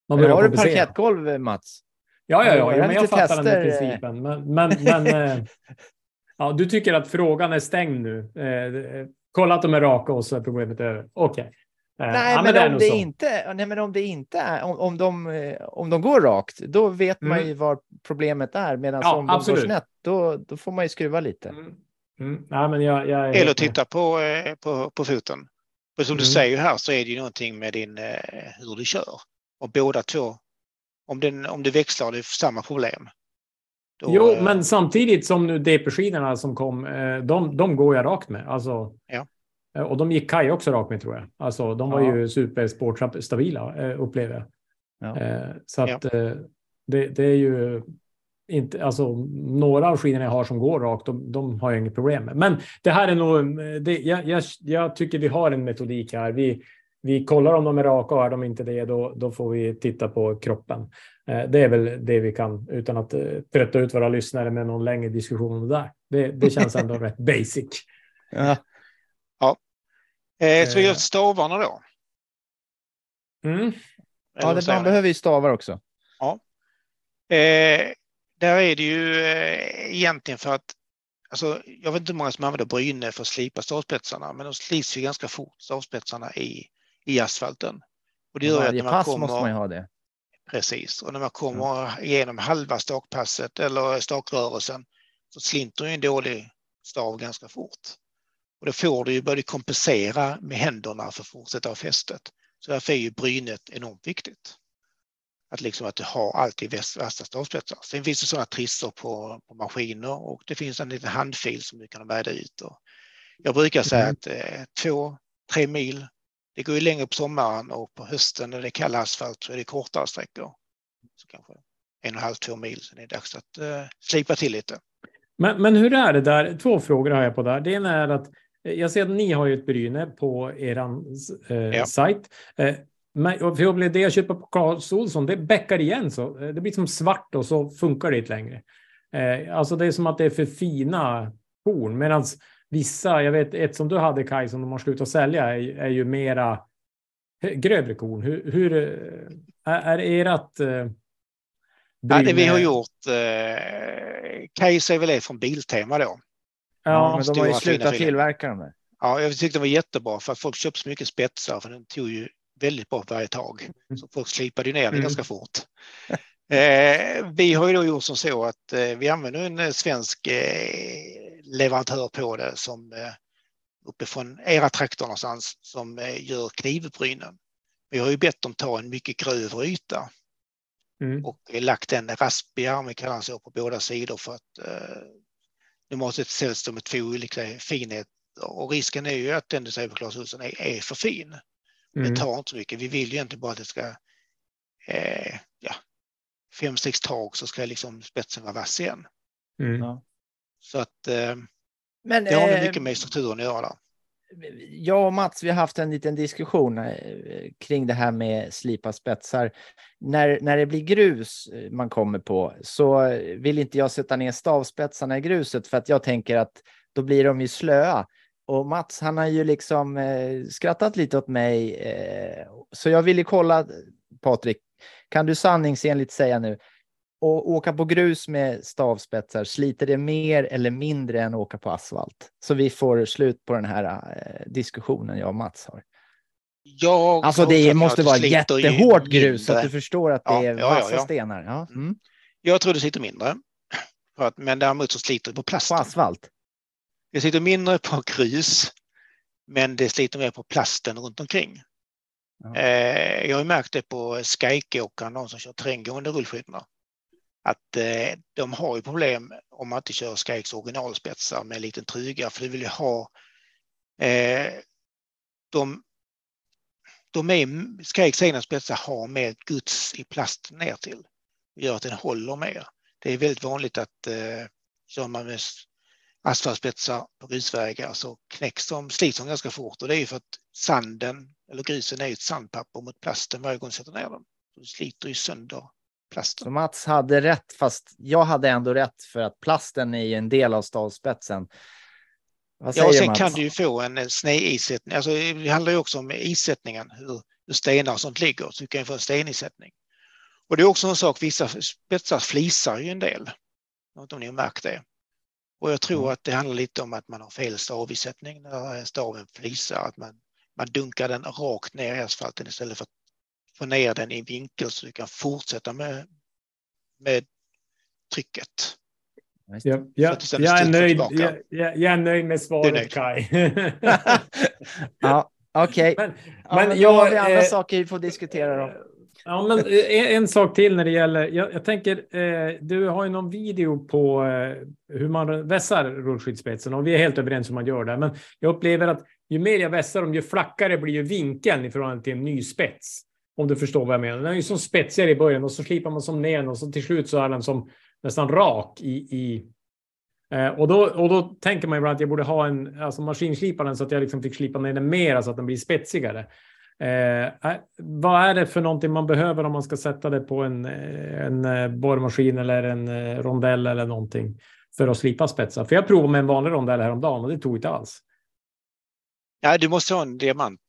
Man men har du parkettgolv Mats? Ja, ja, ja, ja men jag fattar tester. den principen. Men, men, men ja, du tycker att frågan är stängd nu. Kolla att de är raka och så är problemet över. Okej. Okay. Eh, nej, ja, men, men om det inte, nej, men om det inte är, om, om, de, eh, om de går rakt, då vet mm. man ju var problemet är. Medan ja, om absolut. de går snett, då, då får man ju skruva lite. Mm. Mm. Ja, men jag, jag Eller titta på, eh, på, på foten. För som du mm. säger här så är det ju någonting med din, hur du kör. Och båda två, om, den, om det växlar, det är samma problem. Då, jo, men samtidigt som nu DP-skidorna som kom, de, de går jag rakt med. Alltså, ja. Eh, och de gick Kaj också rakt med tror jag. Alltså de var ja. ju supersportstabila eh, upplever jag. Ja. Eh, så att det, det, är ju inte, alltså några av skidorna jag har som går rakt, de, de har jag inget problem med. Men det här är nog, det, jag, jag, jag, tycker vi har en metodik här. Vi, vi kollar om de är raka och är de inte det, då, då får vi titta på kroppen. Det är väl det vi kan utan att trötta ut våra lyssnare med någon längre diskussion om det där. Det, det känns ändå rätt basic. Ja. Eh, så vi gör stavarna då. Mm. Ja, det, man behöver ju stavar också. Ja. Eh, där är det ju eh, egentligen för att Alltså, jag vet inte hur många som använder bryne för att slipa stavspetsarna, men de slits ju ganska fort, stavspetsarna i, i asfalten. Och det gör Varje att när man pass kommer, måste man ju ha det. Precis, och när man kommer mm. igenom halva stakpasset eller stakrörelsen så slinter en dålig stav ganska fort. Och då får du ju börja kompensera med händerna för att fortsätta ha fästet. Så därför är ju brynet enormt viktigt. Att, liksom att du har alltid vassa stavspetsar. Sen finns det sådana trissor på, på maskiner och det finns en liten handfil som du kan väda ut. Och jag brukar säga mm. att eh, två, tre mil, det går ju längre på sommaren och på hösten när det är kall asfalt så är det kortare sträckor. Så kanske en och en halv, två mil, så det är dags att eh, slipa till lite. Men, men hur är det där? Två frågor har jag på där. Det ena är att jag ser att ni har ju ett bryne på er eh, ja. sajt. Eh, men, för jag blev det jag köper på Clas Olsson, det bäckar igen så. Eh, det blir som svart och så funkar det inte längre. Eh, alltså det är som att det är för fina korn. Medan vissa, jag vet ett som du hade Kaj som de har slutat sälja är, är ju mera grövre korn. Hur, hur är, är ert eh, Ja, det vi har gjort, eh, Case är väl det från Biltema då. Ja, men de har ju slutat tillverka dem. Ja, jag tyckte det var jättebra för att folk köpte så mycket spetsar för den tog ju väldigt bra varje tag. Mm. Så folk slipade ner den mm. ganska fort. eh, vi har ju då gjort som så att eh, vi använder en svensk eh, leverantör på det som eh, uppifrån era trakter någonstans som eh, gör knivbrynen. Vi har ju bett dem ta en mycket grövre yta mm. och lagt en raspigare, vi kallar så, på båda sidor för att eh, normalt sett säljs de med två olika finhet och risken är ju att den du säger på glashusen är, är för fin. Mm. Det tar inte så mycket. Vi vill ju egentligen bara att det ska eh, ja, fem, sex tag så ska liksom spetsen vara vass igen. Mm. Ja. Så att eh, Men, det har nog eh, mycket med strukturen att göra där. jag och Mats, vi har haft en liten diskussion eh, kring det här med slipa spetsar. När, när det blir grus eh, man kommer på så vill inte jag sätta ner stavspetsarna i gruset för att jag tänker att då blir de ju slöa. Och Mats, han har ju liksom eh, skrattat lite åt mig. Eh, så jag ville kolla, Patrik, kan du sanningsenligt säga nu, och åka på grus med stavspetsar, sliter det mer eller mindre än att åka på asfalt? Så vi får slut på den här eh, diskussionen jag och Mats har. Jag Alltså det måste vara sliter jättehårt grus så att du förstår att det Ja, är ja, ja, vassa ja. stenar. Ja. Mm. Jag tror det sitter mindre. Att, men däremot så sliter det på På plasten. asfalt. Det sitter mindre på grus, men det sliter mer på plasten runt omkring. Eh, jag har märkt det på skajkåkarna, de som kör terränggående rullskidorna. Att eh, de har ju problem om man inte kör Skikes originalspetsar med en liten truga, för du vill ju ha eh, de, de är, Skikes egna spetsar har mer guds i plast ner till. och gör att den håller mer. Det är väldigt vanligt att eh, kör man med asfaltspetsar på grusvägar så knäcks de, slits de ganska fort och det är ju för att sanden eller grusen är ett sandpapper mot plasten varje gång du sätter ner dem. Du sliter ju sönder plasten. Så Mats hade rätt, fast jag hade ändå rätt för att plasten är en del av stavspetsen. Vad säger Ja, och sen Mats? kan du ju få en, en snedisättning. Alltså, det handlar ju också om isättningen, hur, hur stenar och sånt ligger. Så du kan ju få en stenisättning. Och det är också en sak, vissa spetsar flisar ju en del. Jag vet inte om ni har märkt det. Och jag tror att det handlar lite om att man har fel stavisättning när staven flisar. Att man, man dunkar den rakt ner i asfalten istället för att få ner den i vinkel så du kan fortsätta med, med trycket. Just det. Jag, är nöjd, jag, jag, jag är nöjd med svaret, nöjd. Kai. ja, okej. men, Ja, men men jag, då har vi andra eh, saker vi får diskutera då. Ja, men en, en sak till när det gäller. Jag, jag tänker, eh, du har ju någon video på eh, hur man vässar rullskyddsspetsen och vi är helt överens om att man gör det. Men jag upplever att ju mer jag vässar dem, ju flackare blir ju vinkeln i förhållande till en ny spets. Om du förstår vad jag menar. Den är ju som spetsigare i början och så slipar man som ner den och så till slut så är den som nästan rak i, i eh, och, då, och då tänker man ibland att jag borde ha en alltså maskinsliparen så att jag liksom fick slipa ner den mer så att den blir spetsigare. Eh, eh vad är det för någonting man behöver om man ska sätta det på en, eh, en eh, borrmaskin eller en rondell eller någonting för att slipa spetsar? För jag provade med en vanlig rondell häromdagen och det tog inte alls. Ja, du måste ha en diamant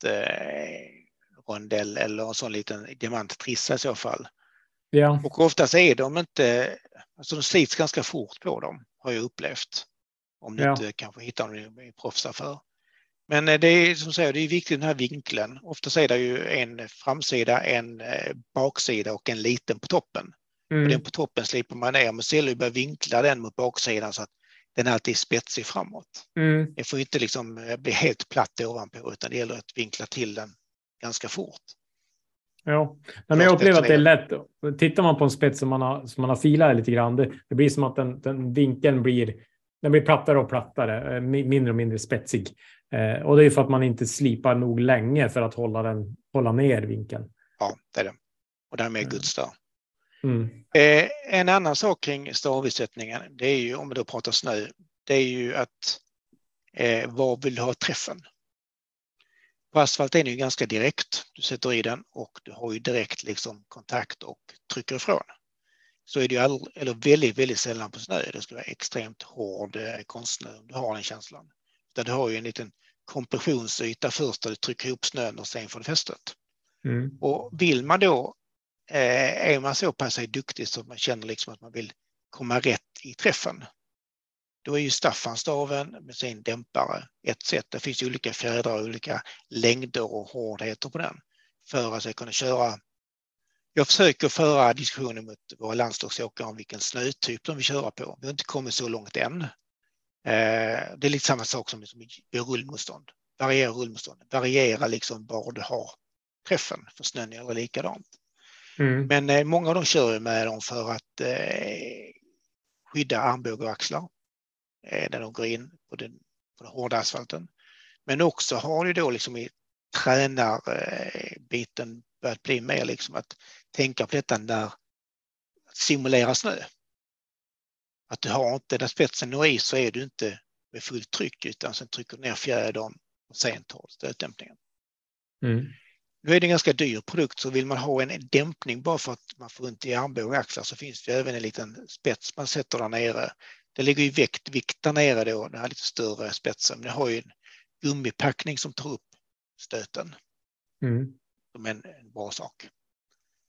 diamantrondell eller en sån liten diamanttrissa i så fall. Ja, Och oftast är de inte, alltså de slits ganska fort på dem, har jag upplevt. Om du Ja. inte kanske hittar dem i proffsaffär. Men eh, det är som säger, det är viktigt den här vinkeln. Oftast är det ju en framsida, en eh, baksida och en liten på toppen. Och mm. den på toppen slipar man ner, men du börjar vinkla den mot baksidan så att den alltid är spetsig framåt. Mm. Det får inte liksom eh, bli helt platt ovanpå utan det gäller att vinkla till den ganska fort. Ja, men jag upplever att det är lätt. Tittar man på en spets som man har, som man har filat lite grann, det, det blir som att den, den vinkeln blir, den blir plattare och plattare, eh, mi- mindre och mindre spetsig. Eh, och det är för att man inte slipar nog länge för att hålla den, hålla ner vinkeln. Ja, det är det. Och därmed är Mm. Guds där. Mm. Eh, en annan sak kring stavisättningen, det är ju om vi då pratar snö, det är ju att eh, var vill du ha träffen? På asfalt är den ju ganska direkt. Du sätter i den och du har ju direkt liksom kontakt och trycker ifrån. Så är det ju aldrig, eller väldigt, väldigt sällan på snö. Det ska vara extremt hård eh, konstsnö om du har den känslan. Utan du har ju en liten kompressionsyta först där du trycker ihop snön och sen får du fästet. Mm. Och vill man då, eh, är man så pass duktig så att man känner liksom att man vill komma rätt i träffen. Då är ju Staffanstaven med sin dämpare ett sätt. Det finns ju olika fjädrar, olika längder och hårdheter på den för att jag kunna köra. Jag försöker föra diskussioner mot våra landslagsåkare om vilken snötyp de vill köra på. Vi har inte kommit så långt än. Eh, det är lite samma sak som som i rullmotstånd. Variera rullmotstånd, variera liksom var du har träffen, för snön är aldrig likadant. Mm. Men eh, många av dem kör ju med dem för att eh, skydda armbåge och axlar när de går in på den, på den hårda asfalten. Men också har du då liksom i tränarbiten börjat bli mer liksom att tänka på detta när simulera snö. Att du har inte, när spetsen når i så är du inte med fullt tryck utan sen trycker du ner fjädern och sen tar stötdämpningen. Mm. Nu är det en ganska dyr produkt så vill man ha en dämpning bara för att man får ont i armbåge och axlar så finns det även en liten spets man sätter där nere. Det ligger ju vikt, vikt där nere då, den har lite större spetsen. Det har ju en gummipackning som tar upp stöten. Mm. Som en, en bra sak.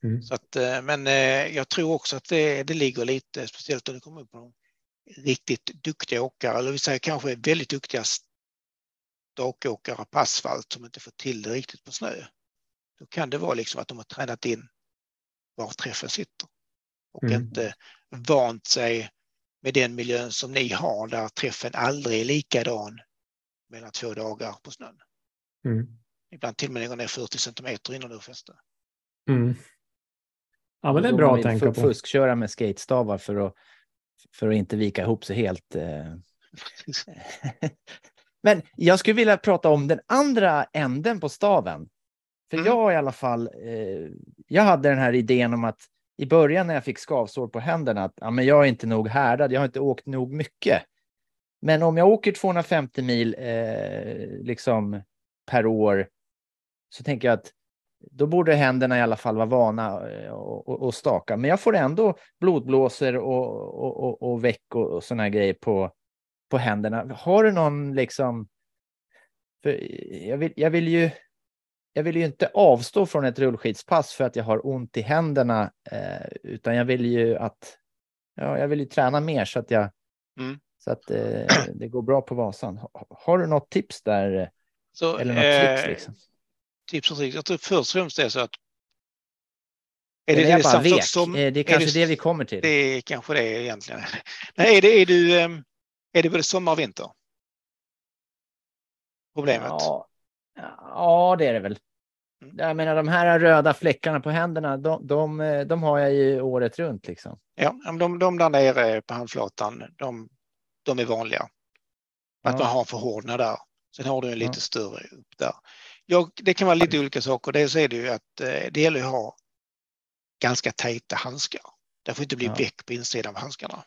Mm. Så att, eh, men eh, jag tror också att det, det ligger lite, speciellt om det kommer upp på riktigt duktiga åkare, eller vi säger kanske väldigt duktiga stakåkare på asfalt som inte får till det riktigt på snö. Då kan det vara liksom att de har tränat in var träffen sitter och Mm. inte vant sig med den miljön som ni har där träffen aldrig är likadan mellan två dagar på snön. Mm. Ibland till och med lägger ner 40 centimeter innan du fäster. Mm. Ja, men det är bra att tänka på. Fuskköra med skatestavar för att, för att inte vika ihop sig helt. eh. Men jag skulle vilja prata om den andra änden på staven. För Mm. jag i alla fall, eh, jag hade den här idén om att i början när jag fick skavsår på händerna, att ja, men jag är inte nog härdad, jag har inte åkt nog mycket. Men om jag åker 250 mil eh, liksom per år så tänker jag att då borde händerna i alla fall vara vana att och, och, och staka. Men jag får ändå blodblåsor och, och, och, och väck och, och sådana grejer på, på händerna. Har du någon liksom... För jag, vill, jag, vill ju, jag vill ju inte avstå från ett rullskidspass för att jag har ont i händerna, eh, utan jag vill ju att... Ja, jag vill ju träna mer så att jag... Mm. Så att eh, det går bra på Vasan. Ha- Har du något tips där? eh, Så, Eller något eh, tricks liksom? tips och tricks. Jag tror först och främst det är så att. Är Eller det, jag det bara vek. som, Eh, det är kanske det- det vi kommer till. det är kanske det egentligen. Nej, är det, är du, ehm, är det både sommar och vinter? Problemet? Ja, ja, det är det väl. Mm. Jag menar, de här röda fläckarna på händerna, de, de, de har jag ju året runt liksom. Ja, de, de där nere på handflatan, de, de är vanliga. Att Ja. man har förhårdnad där. Sen har du en lite Ja. större upp där. Ja, det kan vara lite olika saker. Dels är det ju att eh, det gäller att ha ganska tajta handskar. Det får inte bli Ja. väck på insidan av handskarna.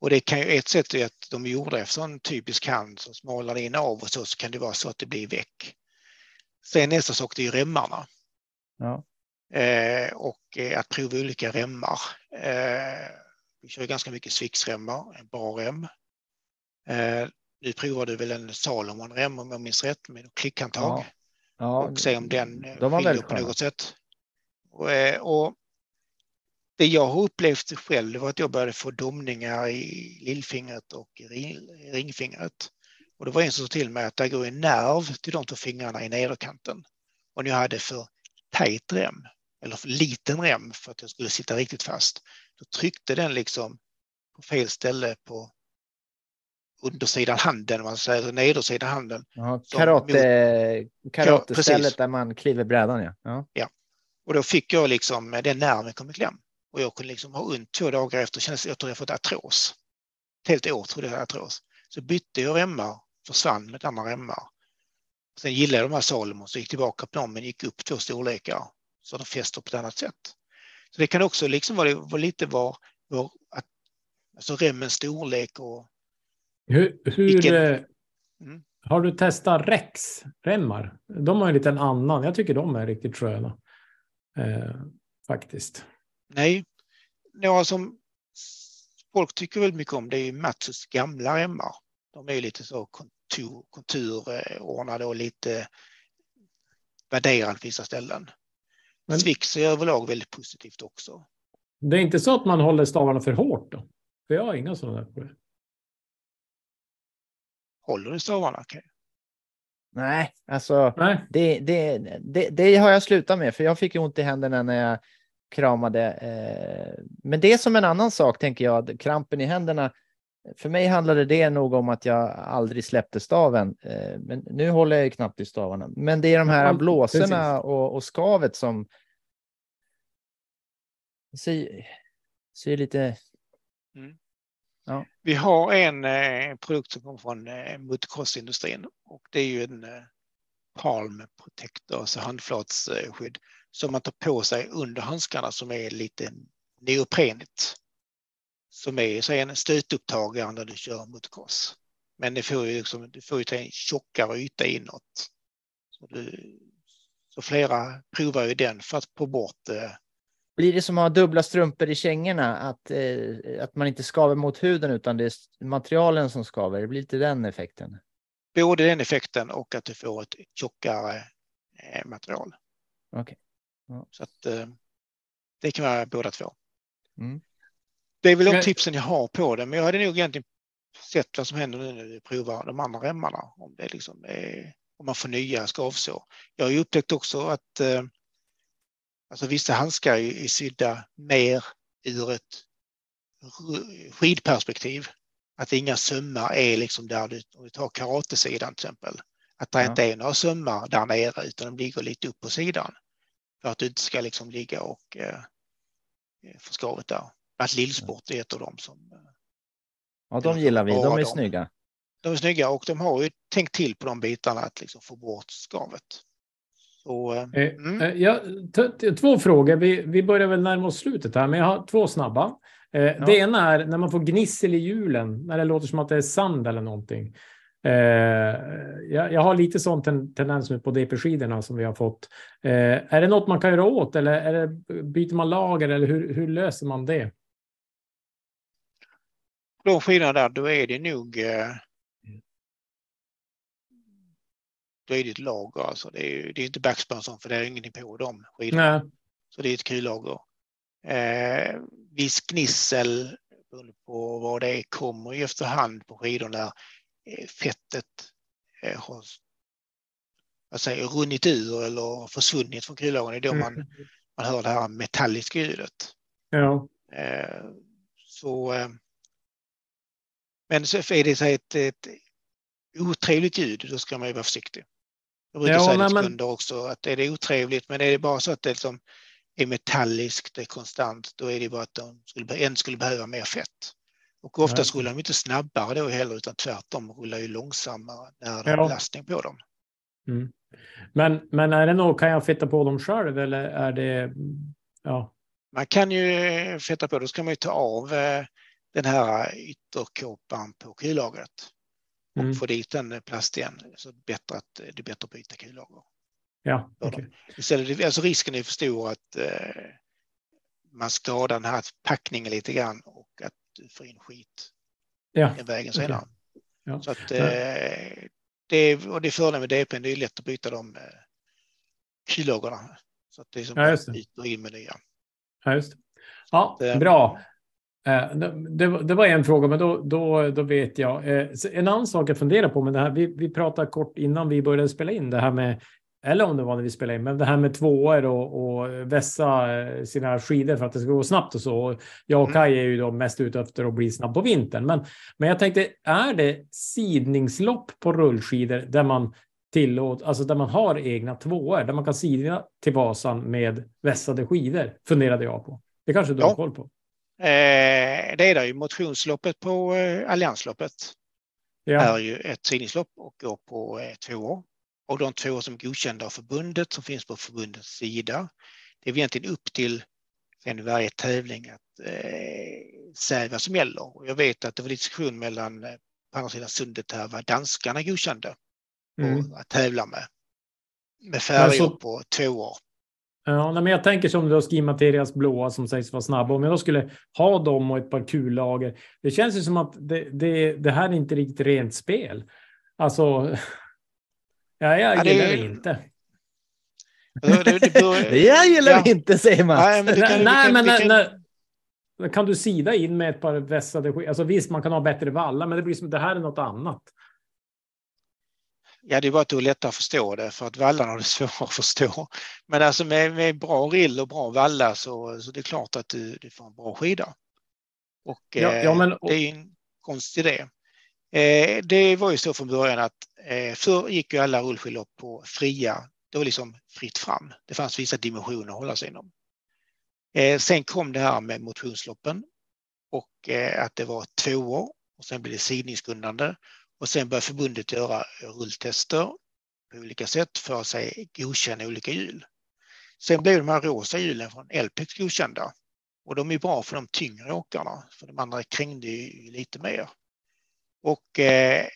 Och det kan ju, ett sätt är att de är gjorda efter en typisk hand som smalnar in av och så, så kan det vara så att det blir väck. Sen nästa sak det är remmarna. Ja. Eh, och eh, att prova olika remmar. Eh, vi kör ganska mycket Swix-remmar, en bra rem. Eh, nu provar du väl en Salomon-rem om jag minns rätt med klickhandtag Ja. Ja, och se om den eh, de skiljer på något sätt. Och, eh, och det jag har upplevt själv var att jag började få domningar i lillfingret och ringfingret. Och det var en som sa till mig att det går en nerv till de två fingrarna i nederkanten. Och jag hade för tajt rem, eller för liten rem för att jag skulle sitta riktigt fast, då tryckte den liksom på fel ställe på undersidan handen, man säger nedersidan handen. Ja, karate, karatestället precis. där man kliver brädan. Ja. Ja. Och då fick jag liksom, den nerven kom i kläm. Och jag kunde liksom ha ont två dagar efter, kändes, jag tror jag fått artros. Ett helt år trodde jag hade artros. Så bytte jag remmar, försvann med andra remmar. Sen gillade jag de här Salomon, så gick tillbaka på dem, men gick upp två storlekar. Så de fäster på ett annat sätt. Så det kan också liksom vara, vara lite var, var att, alltså remmens storlek och Hur, hur Vilken- eh, Mm. har du testat Rex-remmar? De har en liten annan. Jag tycker de är riktigt sköna. Eh, faktiskt. Nej, några som folk tycker väldigt mycket om det är ju Matsus gamla remmar. De är lite så kontur, konturordnade och lite värderade på vissa ställen. Men- Swix är överlag väldigt positivt också. Det är inte så att man håller stavarna för hårt då? För jag har inga sådana där problem. Håller du stavarna? Okay. Nej, alltså Nej. det, det, det, det har jag slutat med, för jag fick ont i händerna när jag kramade. Eh, men det är som en annan sak, tänker jag, krampen i händerna. För mig handlade det nog om att jag aldrig släppte staven. Eh, men nu håller jag ju knappt i stavarna. Men det är de här Ja, blåsorna och, och skavet som ser, ser lite... Vi har en eh, produkt som kommer från eh, motocrossindustrin och det är ju en eh, Palm Protector, alltså handflatsskydd som man tar på sig under handskarna som är lite neoprenigt. Som är så en stötupptagare när du kör motocross. Men det får ju, liksom, du får ju en tjockare yta inåt. Så, du, så flera provar ju den för att få bort eh, blir det som att ha dubbla strumpor i kängorna, att, eh, att man inte skaver mot huden utan det är materialen som skaver? Det blir lite den effekten. Både den effekten och att du får ett tjockare eh, material. Okay. Ja. Så att eh, det kan vara båda två. Mm. Det är väl de tipsen jag har på det, men jag hade nog egentligen sett vad som händer nu när vi provar de andra remmarna. Om, det liksom är, om man får nya skavsår. Jag har ju upptäckt också att eh, Alltså vissa handskar är sydda mer ur ett skidperspektiv. Att inga sömmar är liksom där du, om vi tar karatesidan till exempel. Att det ja. inte är några sömmar där nere utan de ligger lite upp på sidan. För att du inte ska liksom ligga och eh, få skavet där. Att lillsport är ett av dem som. Eh, ja, de gillar vi. De är dem. snygga. De är snygga och de har ju tänkt till på de bitarna att liksom få bort skavet. Så, eh, eh, mm. ja, två frågor. Vi, vi börjar väl närma oss slutet här, men jag har två snabba. Eh, ja. Det ena är när man får gnissel i hjulen, när det låter som att det är sand eller någonting. Eh, jag, jag, har lite sån ten, tendens nu på DP-skidorna som vi har fått. Eh, är det något man kan göra åt eller är det, byter man lager eller hur, hur löser man det? De skidorna där, då är det nog då är det ett lager. Alltså. Det, är, det är inte backsponsor för det är ingenting på dem skidorna. Nej. Så det är ett kullager. Eh, viss gnissel beroende på vad det är kommer i efterhand på skidor när eh, fettet eh, har vad säger, runnit ur eller försvunnit från kullagren. Det är då mm. man, man hör det här metalliska ljudet. Ja. Eh, så, eh, men så är det så ett, ett otrevligt ljud, då ska man ju vara försiktig. Jag brukar ja, säga till kunder också att är det otrevligt, men är det bara så att det liksom är metalliskt, det är konstant, då är det bara att de skulle, en skulle behöva mer fett. Och oftast rullar de inte snabbare då heller, utan tvärtom rullar ju långsammare när det är belastning på dem. Mm. Men, men är det något, kan jag fetta på dem själv eller är det, ja? Man kan ju fetta på, då ska man ju ta av eh, den här ytterkåpan på kullagret och mm. få dit en plast igen. Så bättre att det är bättre att byta kullager. Ja, okay. Istället, alltså risken är för stor att eh, man skadar den här packningen lite grann och att du får in skit ja. den vägen senare. Okay. Ja. Så att, eh, det, och det fördelen med DP, det är lätt att byta de eh, kullagerna. Så att det är som ja, byter in med nya. Ja, just det. Ja, att, eh, bra. Eh, det, det, var en fråga, men då, då, då vet jag. Eh, en annan sak jag funderar på, men det här, vi, vi pratade kort innan vi började spela in det här med, eller om det var när vi spelade in, men det här med tvåor och, och vässa eh, sina skidor för att det ska gå snabbt och så. Jag och mm. Kaj är ju då mest ute efter att bli snabb på vintern, men, men jag tänkte, är det sidningslopp på rullskidor där man tillåt, alltså där man har egna tvåor, där man kan sidna till Vasan med vässade skidor, funderade jag på. Det kanske du ja. har koll på? Eh, det är det ju. Motionsloppet på eh, Alliansloppet ja. är ju ett sidningslopp och går på eh, två år. Och de två som är godkända av förbundet som finns på förbundets sida. Det är egentligen upp till sen varje tävling att eh, säga vad som gäller. Och jag vet att det var diskussion mellan på andra sidan sundet här vad danskarna godkände mm. att tävla med. Med färger så... på två år. Ja, men jag tänker som då Skimaterias blåa som sägs vara snabba. Om jag då skulle ha dem och ett par kullager. Det känns ju som att det, det, det här är inte riktigt rent spel. Alltså, ja, jag gillar det, inte. Det, jag gillar ja. inte, säger man. Nej, men, kan, Nej, men kan... När, kan du sida in med ett par vässade Alltså visst, man kan ha bättre vallar, men det blir som det här är något annat. Ja, det är bara att du är lättare att förstå det för att vallarna är svårare att förstå. Men alltså med, med bra rill och bra vallar så, så det är klart att du, du får en bra skida. Och ja, ja, men, och... det är en konstig idé. Eh, det var ju så från början att eh, förr gick ju alla rullskidlopp på fria, det var liksom fritt fram. Det fanns vissa dimensioner att hålla sig inom. Eh, sen kom det här med motionsloppen och eh, att det var två år och sen blev det sidningsgrundande och sen börjar förbundet göra rulltester på olika sätt för att sig godkänna olika hjul. Sen blev de här rosa hjulen från Elpex godkända och de är bra för de tyngre åkarna, för de andra krängde ju lite mer. Och eh,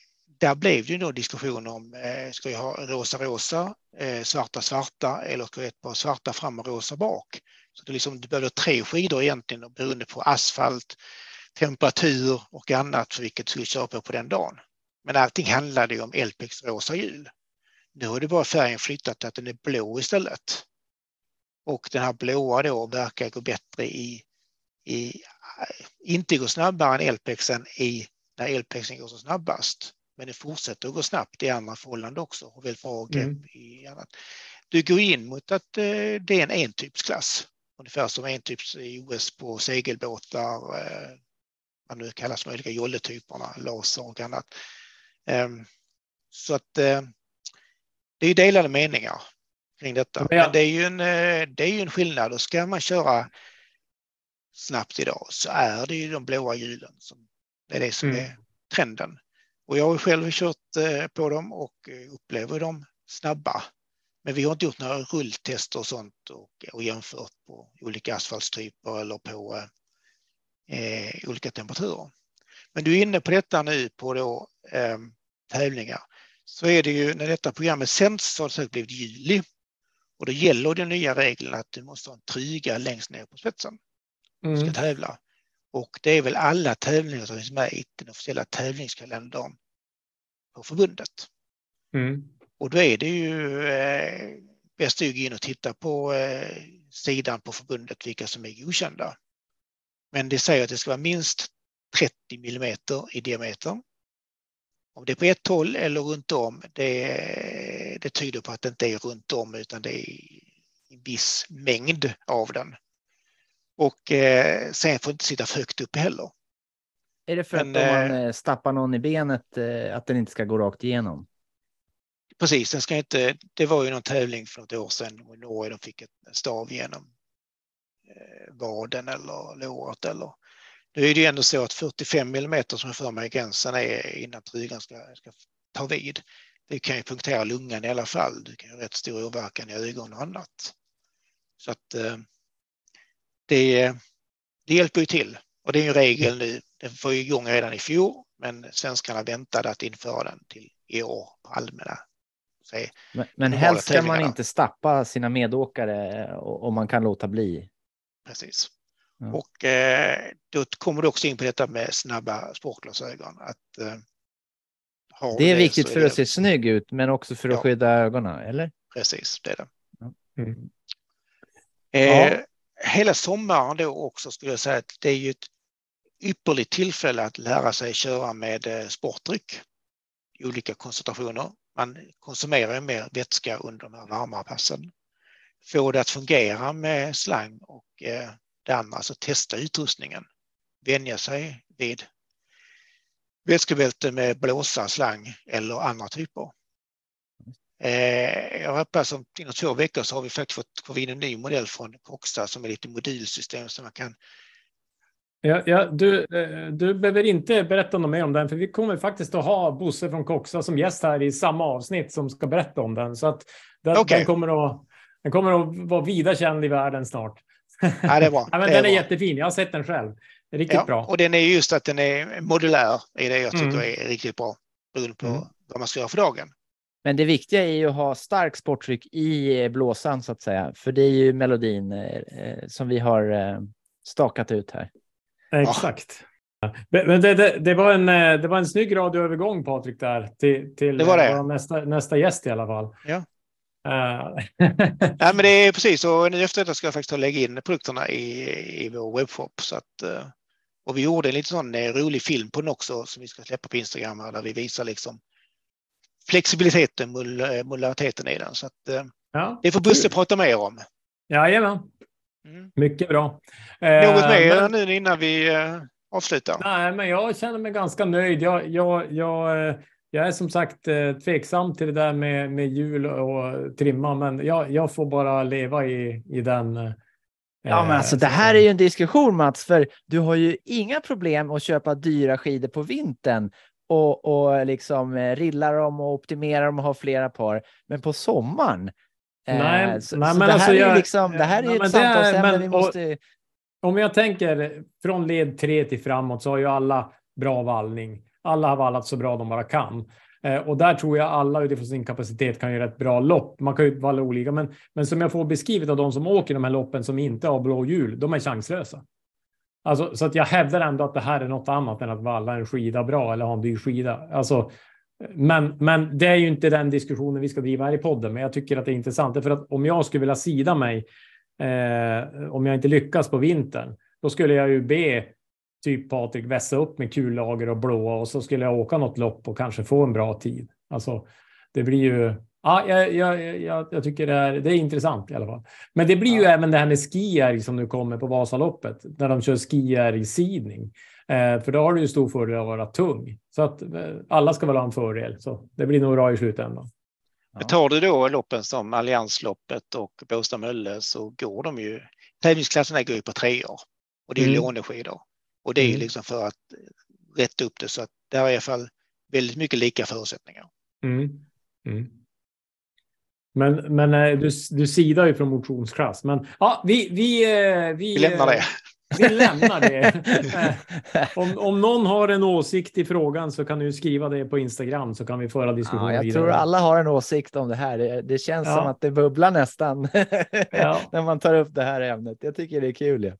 där blev det ju då diskussion om, eh, ska jag ha rosa rosa, eh, svarta svarta eller ska jag ha ett par svarta fram och rosa bak? Så det, liksom, du behövde tre skidor egentligen beroende på asfalt, temperatur och annat för vilket du skulle köra på på den dagen. Men allting handlade ju om Elpex rosa hjul. Nu har det bara färgen flyttat till att den är blå istället. Och den här blåa då verkar gå bättre i, i inte gå snabbare än Elpexen i när Elpexen går så snabbast. Men det fortsätter att gå snabbt i andra förhållanden också och grepp mm. i annat. Du går in mot att eh, det är en entypsklass. Ungefär som entyps i OS på segelbåtar, eh, vad nu kallas de olika jolletyperna, laser och annat. Eh, så att eh, det är delade meningar kring detta. Men det är ju en, eh, det är en skillnad och ska man köra snabbt idag så är det ju de blåa hjulen som det är det som mm. är trenden. Och jag har själv kört eh, på dem och upplever dem snabba. Men vi har inte gjort några rulltester och sånt och, och jämfört på olika asfaltstyper eller på eh, olika temperaturer. Men du är inne på detta nu på då, eh, tävlingar. Så är det ju när detta programmet sänds så har det säkert blivit juli. Och då gäller den nya regeln att du måste ha en tryga längst ner på spetsen. Mm. ska tävla. Och det är väl alla tävlingar som finns med i den officiella tävlingskalendern på förbundet. Mm. Och då är det ju eh, bäst att gå in och titta på eh, sidan på förbundet vilka som är godkända. Men det säger att det ska vara minst 30 millimeter i diameter. Om det är på ett håll eller runt om, det, det tyder på att det inte är runt om utan det är en viss mängd av den. Och eh, sen får inte sitta för högt upp heller. Är det för Men, att om man eh, eh, stappar någon i benet eh, att den inte ska gå rakt igenom? Precis, den ska inte, det var ju någon tävling för något år sedan i Norge, de fick ett stav genom vaden eller låret eller nu är det ju ändå så att 45 mm som jag för mig gränsen är innan trugan ska, ska ta vid. Det kan ju punktera lungan i alla fall. Du kan ha rätt stor åverkan i ögon och annat. Så att eh, det, det hjälper ju till och det är ju regel nu. Den var igång redan i fjol, men svenskarna väntade att införa den till i år på allmänna. Men, men helst ska man inte stappa sina medåkare om man kan låta bli. Precis. Ja. Och eh, då kommer du också in på detta med snabba sportglasögon. Att, eh, det är det viktigt för är att se snygg ut, men också för att ja. skydda ögonen, eller? Precis, det är det. Ja. Mm. Eh, hela sommaren då också skulle jag säga att det är ju ett ypperligt tillfälle att lära sig köra med eh, sportdryck i olika koncentrationer. Man konsumerar mer vätska under de här varma passen. Få det att fungera med slang och eh, det andra, alltså testa utrustningen. Vänja sig vid vätskebälte med blåsa, slang eller andra typer. Eh, jag hoppas att inom två veckor så har vi faktiskt fått få in en ny modell från Coxa som är lite modulsystem som man kan Ja, ja, du, eh, du behöver inte berätta något mer om den, för vi kommer faktiskt att ha Bosse från Coxa som gäst här i samma avsnitt som ska berätta om den. Så att den, okay. den kommer, att, den kommer att vara vida känd i världen snart. Ja, det är bra. ja, men den är, är jättefin. Jag har sett den själv. Riktigt ja, bra. Och den är just att den är modulär är det jag tycker mm. är riktigt bra beroende på mm. vad man ska göra för dagen. Men det viktiga är ju att ha stark sporttryck i blåsan så att säga, för det är ju melodin eh, som vi har eh, stakat ut här. Exakt. Ja. Men det, det, det, var en, eh, det var en snygg radioövergång Patrik där till, till det var det. Nästa, nästa gäst i alla fall. Ja. Uh. Nej, men det är precis och nu efter detta ska jag faktiskt lägga in produkterna i, i vår webbshop så att uh, och vi gjorde en lite sån rolig film på den också som vi ska släppa på Instagram här, där vi visar liksom flexibiliteten, modulariteten i den. Så att, eh, ja. Det får Busse prata mer om. Jajamän. Mm. Mycket bra. Något mer men... nu innan vi eh, avslutar? Nej, men jag känner mig ganska nöjd. Jag, jag, jag, eh, jag är som sagt tveksam till det där med, med hjul och trimma, men jag, jag får bara leva i, i den. Ja, men alltså det här är ju en diskussion Mats, för du har ju inga problem att köpa dyra skidor på vintern och, och liksom eh, rillar dem och optimerar dem och har flera par. Men på sommaren, Nej, så, nej, så men det, alltså här är ju jag- liksom, det här är ju ett är- samtalsämne vi måste... Om jag tänker från led tre till framåt så har ju alla bra vallning. Alla har vallat så bra de bara kan. Eh, och där tror jag alla utifrån sin kapacitet kan göra ett bra lopp. Man kan ju valla olika, men, men som jag får beskrivet av de som åker de här loppen som inte har blå hjul, de är chanslösa. Alltså, så att jag hävdar ändå att det här är något annat än att valla en skida bra eller ha en dyr skida. Alltså, men, men det är ju inte den diskussionen vi ska driva här i podden, men jag tycker att det är intressant. För att om jag skulle vilja sida mig, eh, om jag inte lyckas på vintern, då skulle jag ju be typ Patrik vässa upp med kullager och blåa och så skulle jag åka något lopp och kanske få en bra tid. Alltså, det blir ju. Ja, jag, jag, jag, jag tycker det är, det är intressant i alla fall. Men det blir ju även det här med skier som nu kommer på Vasaloppet när de kör skier i sidning. Eh, för då har du ju stor fördel att vara tung så att eh, alla ska väl ha en fördel. Så det blir nog bra i slutändan. Men tar du då loppen som Alliansloppet och Båstad Mölle så går de ju, tävlingsklasserna går ju på tre år och det är ju Mm. låneskidor. Och det är Mm. liksom för att rätta upp det så att det är i alla fall väldigt mycket lika förutsättningar. Mm. Mm. Men, men eh, du, du sidar ju från motionsklass. Men ja, vi, vi, eh, vi, Vi lämnar det. eh, Vi lämnar det. Om, om någon har en åsikt i frågan så kan du skriva det på Instagram så kan vi föra diskussionen Ja, jag vidare. tror alla har en åsikt om det här. Det, det känns Ja. som att det bubblar nästan Ja. när man tar upp det här ämnet. Jag tycker det är kul. Ja.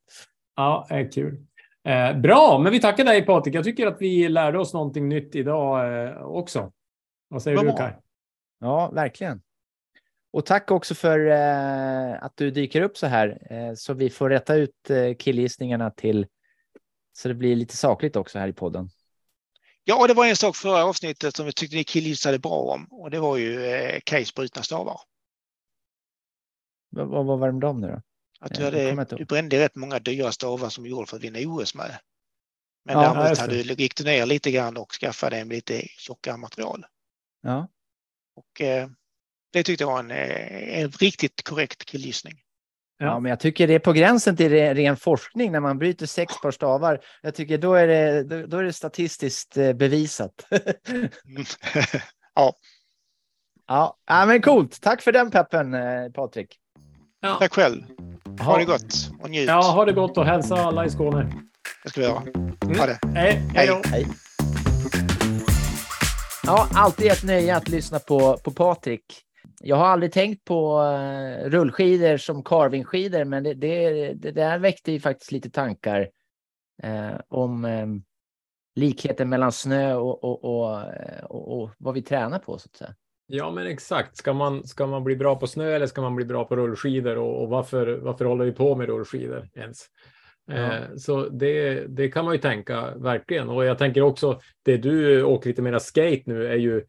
Ja, är kul. Eh, bra, men vi tackar dig Patrik. Jag tycker att vi lärde oss någonting nytt idag eh, också. Vad säger Vad du bra. Kaj? Ja, verkligen. Och tack också för eh, att du dyker upp så här så vi får rätta ut eh, killgissningarna till så det blir lite sakligt också här i podden. Ja, och det var en sak förra avsnittet som jag tyckte ni killgissade bra om och det var ju eh, Kajs brutna stavar. Vad, vad, vad var det med dem nu då? Att du, hade, du brände rätt många dyra stavar som du gjorde för att vinna OS med. Men Ja, däremot hade du, gick du ner lite grann och skaffade en lite tjockare material. Ja, Och eh, det tyckte jag var en, eh, en riktigt korrekt killgissning. ja. Ja. men jag tycker det är på gränsen till re- ren forskning när man bryter sex par stavar. Jag tycker då är det, då, då är det statistiskt eh, bevisat. Mm. ja, ja, ja, men coolt. Tack för den peppen, eh, Patrik. Ja. tack själv. Ha det Ja. gott och njut. Ja, ha det gott och hälsa alla i Skåne. Det ska vi göra. Ha det. Hej, hej då. Hej. Ja, alltid ett nöje att lyssna på, på Patrik. Jag har aldrig tänkt på uh, rullskidor som carvingskidor, men det, det, det där väckte ju faktiskt lite tankar eh, om eh, likheten mellan snö och, och, och, eh, och, och vad vi tränar på, så att säga. Ja, men exakt. Ska man, ska man bli bra på snö eller ska man bli bra på rullskidor? Och, och varför, varför håller vi på med rullskidor ens? Ja. Eh, så det, det kan man ju tänka verkligen. Och jag tänker också det du åker lite mera skate nu är ju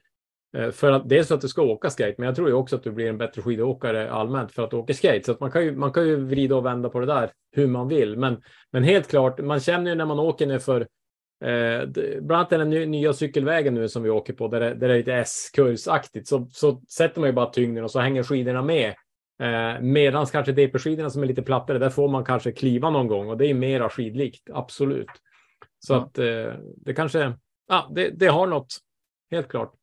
eh, för att dels för att du ska åka skate, men jag tror ju också att du blir en bättre skidåkare allmänt för att åka skate. Så att man kan ju, man kan ju vrida och vända på det där hur man vill. Men, men helt klart, man känner ju när man åker nu för Eh, bland annat den ny- nya cykelvägen nu som vi åker på, där det, där det är lite S-kursaktigt, så, så sätter man ju bara tyngden och så hänger skidorna med. Eh, Medan kanske DP-skidorna som är lite plattare, där får man kanske kliva någon gång och det är mera skidlikt, absolut. Så Ja. att eh, det kanske, ja, det, det har något, helt klart.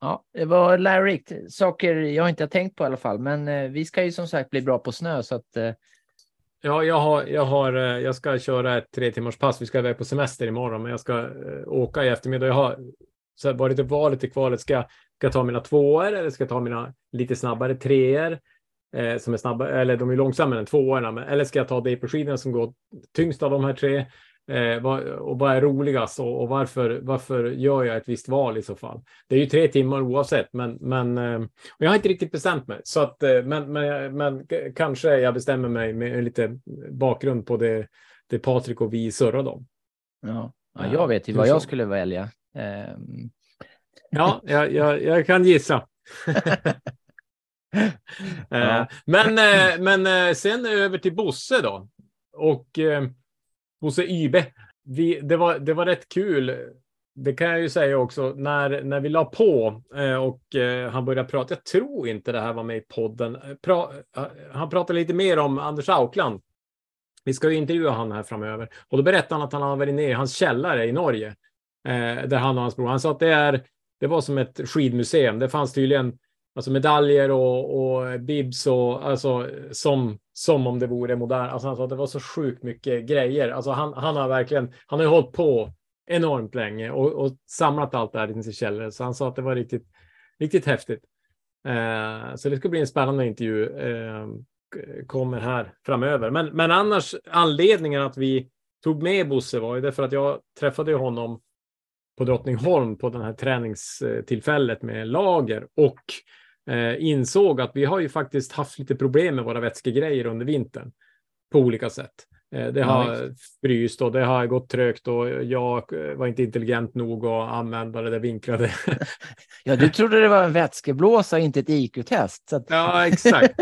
Ja, det var lärorikt. Saker jag inte har tänkt på i alla fall, men eh, vi ska ju som sagt bli bra på snö så att eh, Ja, jag, har, jag, har, eh, jag ska köra ett tre timmars pass. Vi ska iväg på semester imorgon, men jag ska eh, åka i eftermiddag. Jag har så här, varit i valet i kvalet. Ska, ska jag ta mina tvåor eller ska jag ta mina lite snabbare treor? Eh, som är snabba, eller de är långsammare än tvåorna. Men, eller ska jag ta på skidorna som går tyngst av de här tre? Eh, vad, och vad är roligast och, och varför, varför gör jag ett visst val i så fall? Det är ju tre timmar oavsett, men, men eh, och jag har inte riktigt bestämt mig. Så att, eh, men, men, men kanske jag bestämmer mig med lite bakgrund på det, det Patrik och vi surrade om. ja, ja, Ja, jag vet ju vad jag skulle välja. Ehm, Ja, jag, jag, jag kan gissa. Ja. Men, men sen över till Bosse då. Och Bosse Ybe. Vi, det, var, det var rätt kul. Det kan jag ju säga också. När, när vi la på eh, och eh, han började prata. Jag tror inte det här var med i podden. Eh, pra, eh, han pratade lite mer om Anders Aukland. Vi ska ju intervjua han här framöver. Och då berättade han att han har varit nere i hans källare i Norge. Eh, där han och hans bror. Han sa att det är det var som ett skidmuseum. Det fanns tydligen alltså medaljer och, och bibs och alltså som, som om det vore modernt. Alltså han sa att det var så sjukt mycket grejer. Alltså han, han har verkligen, han har ju hållit på enormt länge och, och samlat allt det här i sin källare. Så han sa att det var riktigt, riktigt häftigt. Eh, så det ska bli en spännande intervju. Eh, kommer här framöver. Men, men annars anledningen att vi tog med Bosse var ju därför att jag träffade honom på Drottningholm på det här träningstillfället med lager och eh, insåg att vi har ju faktiskt haft lite problem med våra vätskegrejer under vintern på olika sätt. Eh, det har ja, fryst och det har gått trögt och jag var inte intelligent nog att använda det där vinklade. Ja, du trodde det var en vätskeblåsa, inte ett IQ-test. Att... Ja, exakt.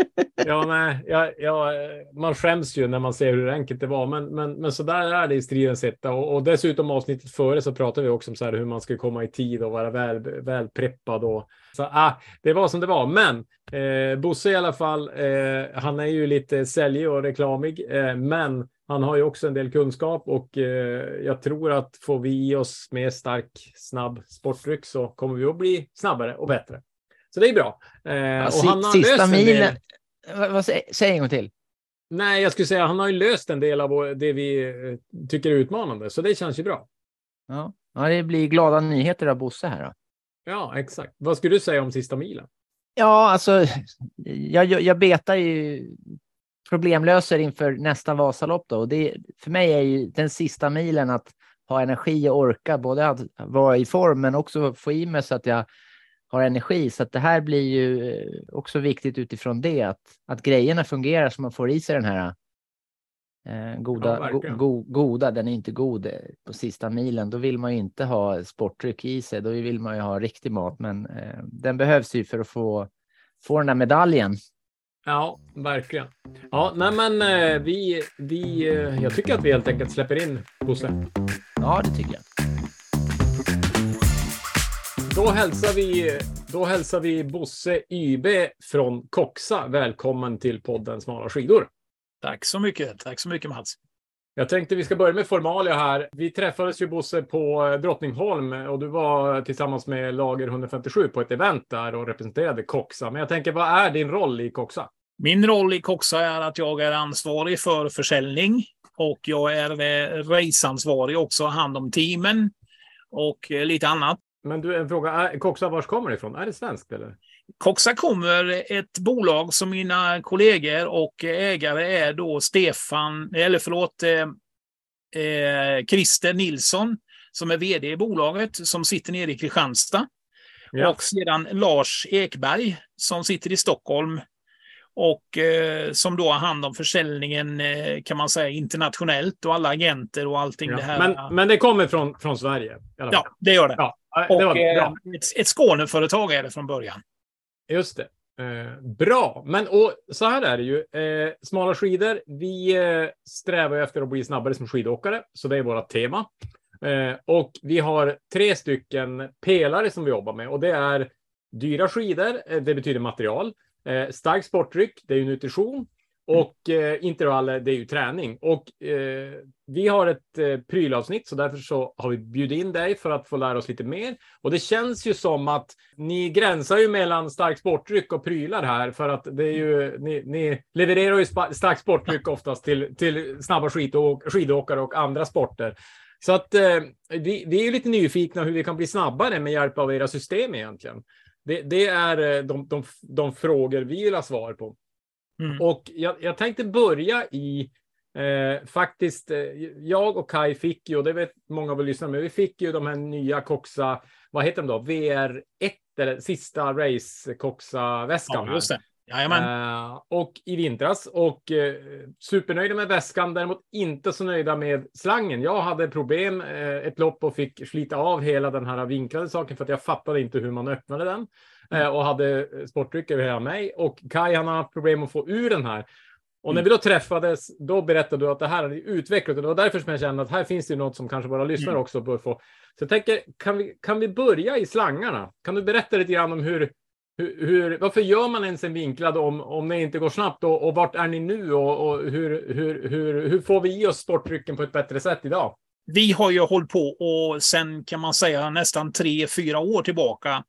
Ja, nej, ja, ja, man skäms ju när man ser hur enkelt det var, men, men, men så där är det i stridens hetta. Och, och dessutom avsnittet före så pratade vi också om så här hur man ska komma i tid och vara väl, väl preppad. Och, så ah, det var som det var. Men eh, Bosse i alla fall, eh, han är ju lite säljig och reklamig, eh, men han har ju också en del kunskap och eh, jag tror att får vi i oss mer stark, snabb sportdryck så kommer vi att bli snabbare och bättre. Så det är bra. Eh, ja, och han har sista milen. Vad, vad, säg en gång till. Nej, jag skulle säga han har ju löst en del av det vi eh, tycker är utmanande, så det känns ju bra. Ja, ja det blir glada nyheter av Bosse här då. Ja, exakt. Vad skulle du säga om sista milen? Ja, alltså, jag, jag betar ju problemlöser inför nästa Vasalopp då. Och det, för mig är ju den sista milen att ha energi och orka, både att vara i form men också få i mig så att jag har energi. Så att det här blir ju eh, också viktigt utifrån det, att, att grejerna fungerar så man får i sig den här goda, ja, go, go, goda, den är inte god eh, på sista milen. Då vill man ju inte ha sportdryck i sig, då vill man ju ha riktig mat, men eh, den behövs ju för att få, få den där medaljen. Ja, verkligen. Ja, nej men eh, vi, vi, eh, jag tycker att vi helt enkelt släpper in Bosse. Ja, det tycker jag. Då hälsar vi, då hälsar vi Bosse Ybe från Koxa välkommen till podden Smala skidor. Tack så mycket. Tack så mycket Mats. Jag tänkte vi ska börja med formalia här. Vi träffades ju Bosse på Drottningholm och du var tillsammans med Lager 157 på ett event där och representerade Koxa. Men jag tänker, vad är din roll i Koxa? Min roll i Koxa är att jag är ansvarig för försäljning och jag är raceansvarig också, hand om teamen och eh, lite annat. Men du, en fråga. Koxa, var kommer det ifrån? Är det svenskt eller? Koxa kommer ett bolag som mina kollegor och ägare är då Stefan, eller förlåt, eh, eh, Christer Nilsson som är vd i bolaget som sitter nere i Kristianstad. Ja. Och sedan Lars Ekberg som sitter i Stockholm och eh, som då har hand om försäljningen eh, kan man säga internationellt och alla agenter och allting. Ja. Det här. Men, men det kommer från, från Sverige? Ja, det gör det. Ja, det och, eh, ett, ett Skåneföretag är det från början. Just det. Eh, bra, men och, så här är det ju. Eh, smala skidor. Vi eh, strävar efter att bli snabbare som skidåkare, så det är vårt tema. Eh, och vi har tre stycken pelare som vi jobbar med och det är dyra skidor. Eh, det betyder material. Eh, stark sportdryck, det är ju nutrition. Och eh, intervaller, det är ju träning. Och eh, vi har ett eh, prylavsnitt, så därför så har vi bjudit in dig för att få lära oss lite mer. Och det känns ju som att ni gränsar ju mellan stark sportdryck och prylar här, för att det är ju, ni, ni levererar ju stark sportdryck oftast till, till snabba skidåk, skidåkare och andra sporter. Så att eh, vi, vi är lite nyfikna hur vi kan bli snabbare med hjälp av era system egentligen. Det, det är eh, de, de, de, frågor vi vill ha svar på. Mm. Och jag, jag, tänkte börja i eh, faktiskt. Eh, jag och Kai fick ju, och det vet många av lyssnarna, men vi fick ju de här nya Coxa, vad heter de då? VR1 eller sista race Coxa väskan. Ja, det. Uh, och i vintras och uh, supernöjda med väskan, däremot inte så nöjda med slangen. Jag hade problem uh, ett lopp och fick slita av hela den här vinklade saken för att jag fattade inte hur man öppnade den mm. och hade sportdryck över hela mig. Och Kai han har haft problem att få ur den här. Och när mm. vi då träffades, då berättade du att det här hade utvecklat och det var därför som jag kände att här finns det något som kanske våra lyssnare mm. också bör få. Så jag tänker, kan vi, kan vi börja i slangarna? Kan du berätta lite grann om hur, hur, hur, varför gör man ens en vinklad om, om det inte går snabbt och, och vart är ni nu och, och hur, hur, hur, hur får vi i oss sportdrycken på ett bättre sätt idag? vi har ju hållit på och sen kan man säga nästan tre, fyra år tillbaka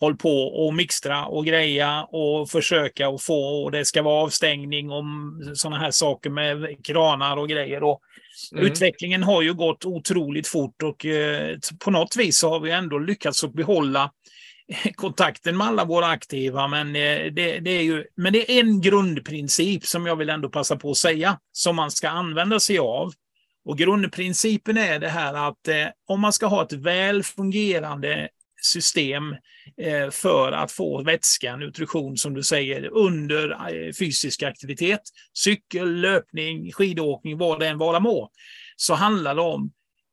hållit på och mixtra och greja och försöka och få och det ska vara avstängning om sådana här saker med kranar och grejer. Och mm. Utvecklingen har ju gått otroligt fort och eh, på något vis så har vi ändå lyckats att behålla kontakten med alla våra aktiva. Men eh, det, det, är ju, men det är en grundprincip som jag vill ändå passa på att säga, som man ska använda sig av. Och grundprincipen är det här att eh, om man ska ha ett väl fungerande system eh, för att få vätska, nutrition som du säger, under eh, fysisk aktivitet, cykel, löpning, skidåkning, vad det än vara må, så handlar det om,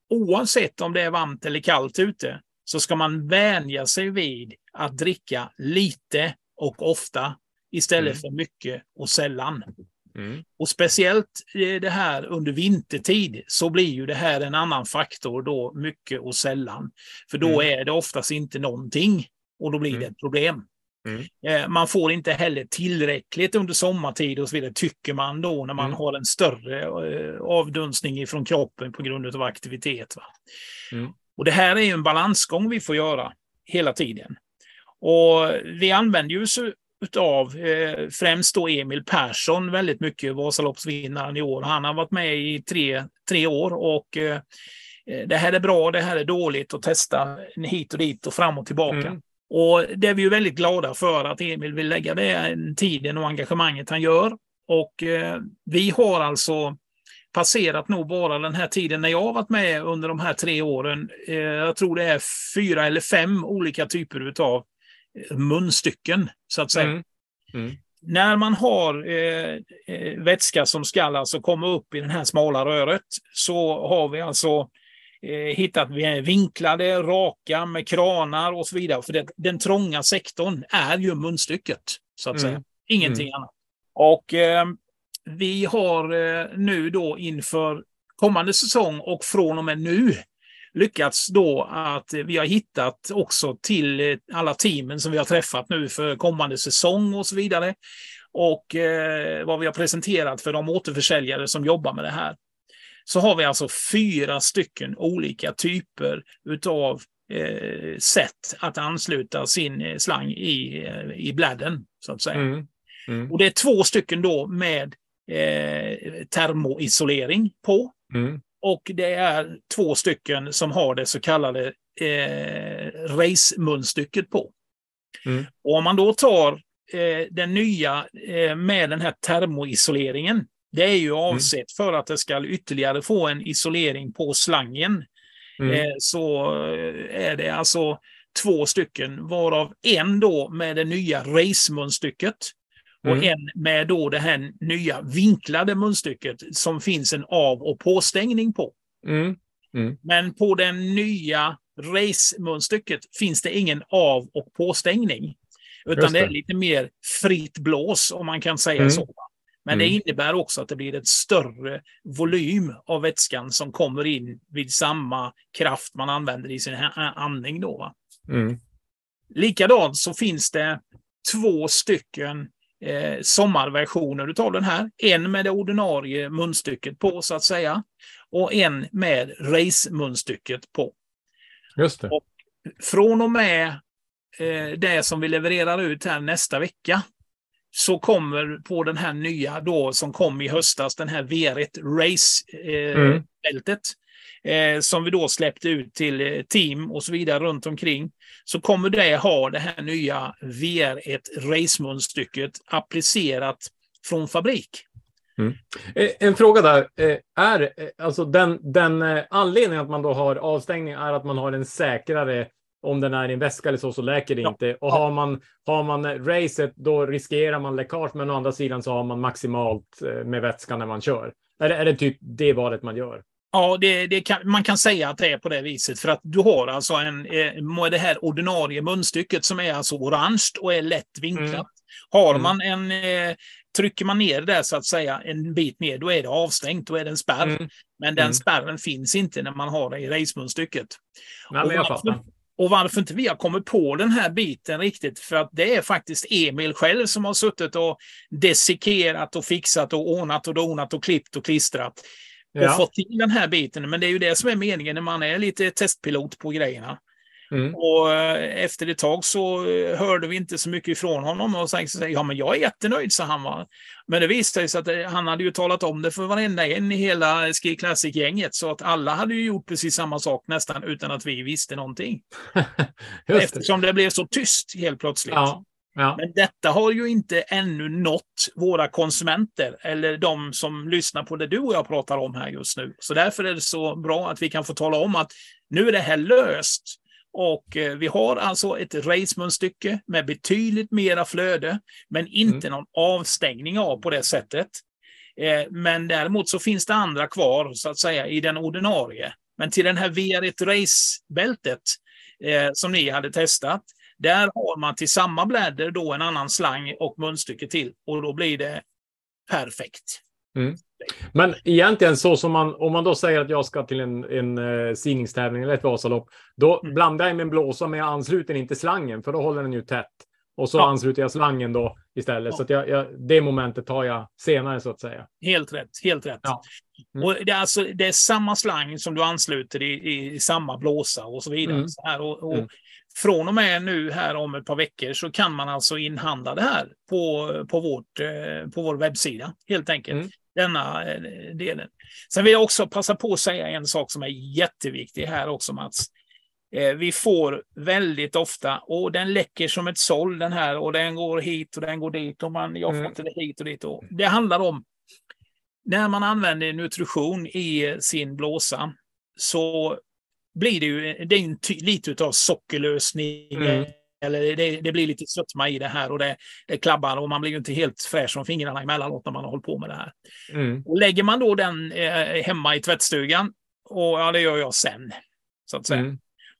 oavsett om det är varmt eller kallt ute, så ska man vänja sig vid att dricka lite och ofta istället mm. för mycket och sällan. Mm. Och speciellt det här under vintertid så blir ju det här en annan faktor då, mycket och sällan. För då mm. är det oftast inte någonting och då blir det mm. ett problem. Mm. Eh, man får inte heller tillräckligt under sommartid och så vidare, tycker man då när man mm. har en större eh, avdunstning från kroppen på grund av aktivitet. Mm. Och det här är en balansgång vi får göra hela tiden. Och vi använder ju utav eh, främst då Emil Persson väldigt mycket, Vasaloppsvinnaren i år. Han har varit med i tre, tre år och eh, det här är bra, det här är dåligt och testa hit och dit och fram och tillbaka. Mm. Och det är vi ju väldigt glada för att Emil vill lägga den tiden och engagemanget han gör. Och eh, vi har alltså passerat nog bara den här tiden när jag har varit med under de här tre åren. Eh, jag tror det är fyra eller fem olika typer utav munstycken, så att säga. Mm. Mm. När man har eh, eh, vätska som ska alltså komma upp i det här smala röret så har vi alltså eh, hittat vinklade, raka med kranar och så vidare. För det, den trånga sektorn är ju munstycket, så att mm. säga. Ingenting mm. annat. Och eh, vi har eh, nu då inför kommande säsong och från och med nu lyckats då att vi har hittat också till eh, alla teamen som vi har träffat nu för kommande säsong och så vidare. Och eh, vad vi har presenterat för de återförsäljare som jobbar med det här. Så har vi alltså fyra stycken olika typer utav eh, sätt att ansluta sin eh, slang i, i bladden, så att säga. Mm. Mm. Och det är två stycken då med eh, termoisolering på. Mm. Och det är två stycken som har det så kallade eh, race-munstycket på. Mm. Och om man då tar eh, den nya eh, med den här termoisoleringen, det är ju mm. avsett mm. för att det ska ytterligare få en isolering på slangen. Mm. Eh, så eh, är det alltså två stycken, varav en då med det nya race-munstycket Mm. Och en med då det här nya vinklade munstycket som finns en av och påstängning på. Mm. Mm. Men på den nya race-munstycket finns det ingen av och påstängning. Utan det. det. är lite mer fritt blås om man kan säga mm. så. Men det mm. innebär också att det blir ett större volym av vätskan som kommer in vid samma kraft man använder i sin andning. Då, Mm. Likadant så finns det två stycken eh, sommarversioner av den här. En med det ordinarie munstycket på så att säga. Och en med race-munstycket på. Just det. Och från och med eh, det som vi levererar ut här nästa vecka så kommer på den här nya då som kom i höstas, den här VR1 Race-bältet. Eh, mm eh, som vi då släppte ut till eh, team och så vidare runt omkring, så kommer det ha det här nya VR1 racemunstycket applicerat från fabrik. Mm. Eh, en fråga där. Eh, är alltså den, den anledningen att man då har avstängning är att man har en säkrare om den är i en väska eller så, så läker det ja. inte. Och har man, har man racet, då riskerar man läckage, men å andra sidan så har man maximalt med vätska när man kör. Är det, är det typ det valet man gör? Ja, det, det kan, man kan säga att det är på det viset. För att du har alltså en, eh, det här ordinarie munstycket som är alltså orange och är lätt vinklat. Mm. Har mm. man en, eh, trycker man ner det så att säga en bit ner, då är det avstängt, då är det en spärr. Mm. Men den mm. spärren finns inte när man har det i racemunstycket. Nej, jag fattar. Och varför inte vi har kommit på den här biten riktigt, för att det är faktiskt Emil själv som har suttit och desikerat och fixat och ordnat och donat och klippt och klistrat och Ja. få till den här biten. Men det är ju det som är meningen när man är lite testpilot på grejerna. Mm. Och eh, efter ett tag så eh, hörde vi inte så mycket ifrån honom och sen så ja men jag är jättenöjd, sa han. Va? Men det visade sig att eh, han hade ju talat om det för varenda en i hela Ski Classic-gänget så att alla hade ju gjort precis samma sak nästan utan att vi visste någonting. Eftersom det blev så tyst helt plötsligt. Ja. Ja. Men detta har ju inte ännu nått våra konsumenter eller de som lyssnar på det du och jag pratar om här just nu. Så därför är det så bra att vi kan få tala om att nu är det här löst. Och eh, vi har alltså ett racemunstycke med betydligt mera flöde, men inte någon avstängning av på det sättet. Eh, Men däremot så finns det andra kvar så att säga i den ordinarie. Men till den här VR1 Race-bältet eh, som ni hade testat, där har man till samma blädder då en annan slang och munstycke till och då blir det perfekt. Men egentligen så som man, om man då säger att jag ska till en, en uh, signingstävling eller ett Vasalopp, då Mm. blandar jag min blåsa men jag ansluter inte slangen för då håller den ju tätt. Och så Ja. ansluter jag slangen då istället. Ja. Så att jag, jag, det momentet tar jag senare så att säga. Helt rätt, helt rätt. Ja. Mm. Och det, är alltså, det är samma slang som du ansluter i, i samma blåsa och så vidare. Mm. Så och, och Mm. Från och med nu här om ett par veckor så kan man alltså inhandla det här på, på, vårt, eh, på vår webbsida helt enkelt. Mm. Denna eh, delen. Sen vill jag också passa på att säga en sak som är jätteviktig här också Mats. Eh, Vi får väldigt ofta, och den läcker som ett såll den här och den går hit och den går dit och man, jag får Mm. inte det hit och dit. Och det handlar om när man använder nutrition i sin blåsa så blir det ju, det är en ty, lite av sockerlösning. Mm. Eller det, det blir lite sötma i det här och det, det klabbar och man blir ju inte helt fräsch om fingrarna emellanåt när man har hållit på med det här. Mm. Och lägger man då den eh, hemma i tvättstugan, och ja, det gör jag sen. Så att säga. Mm.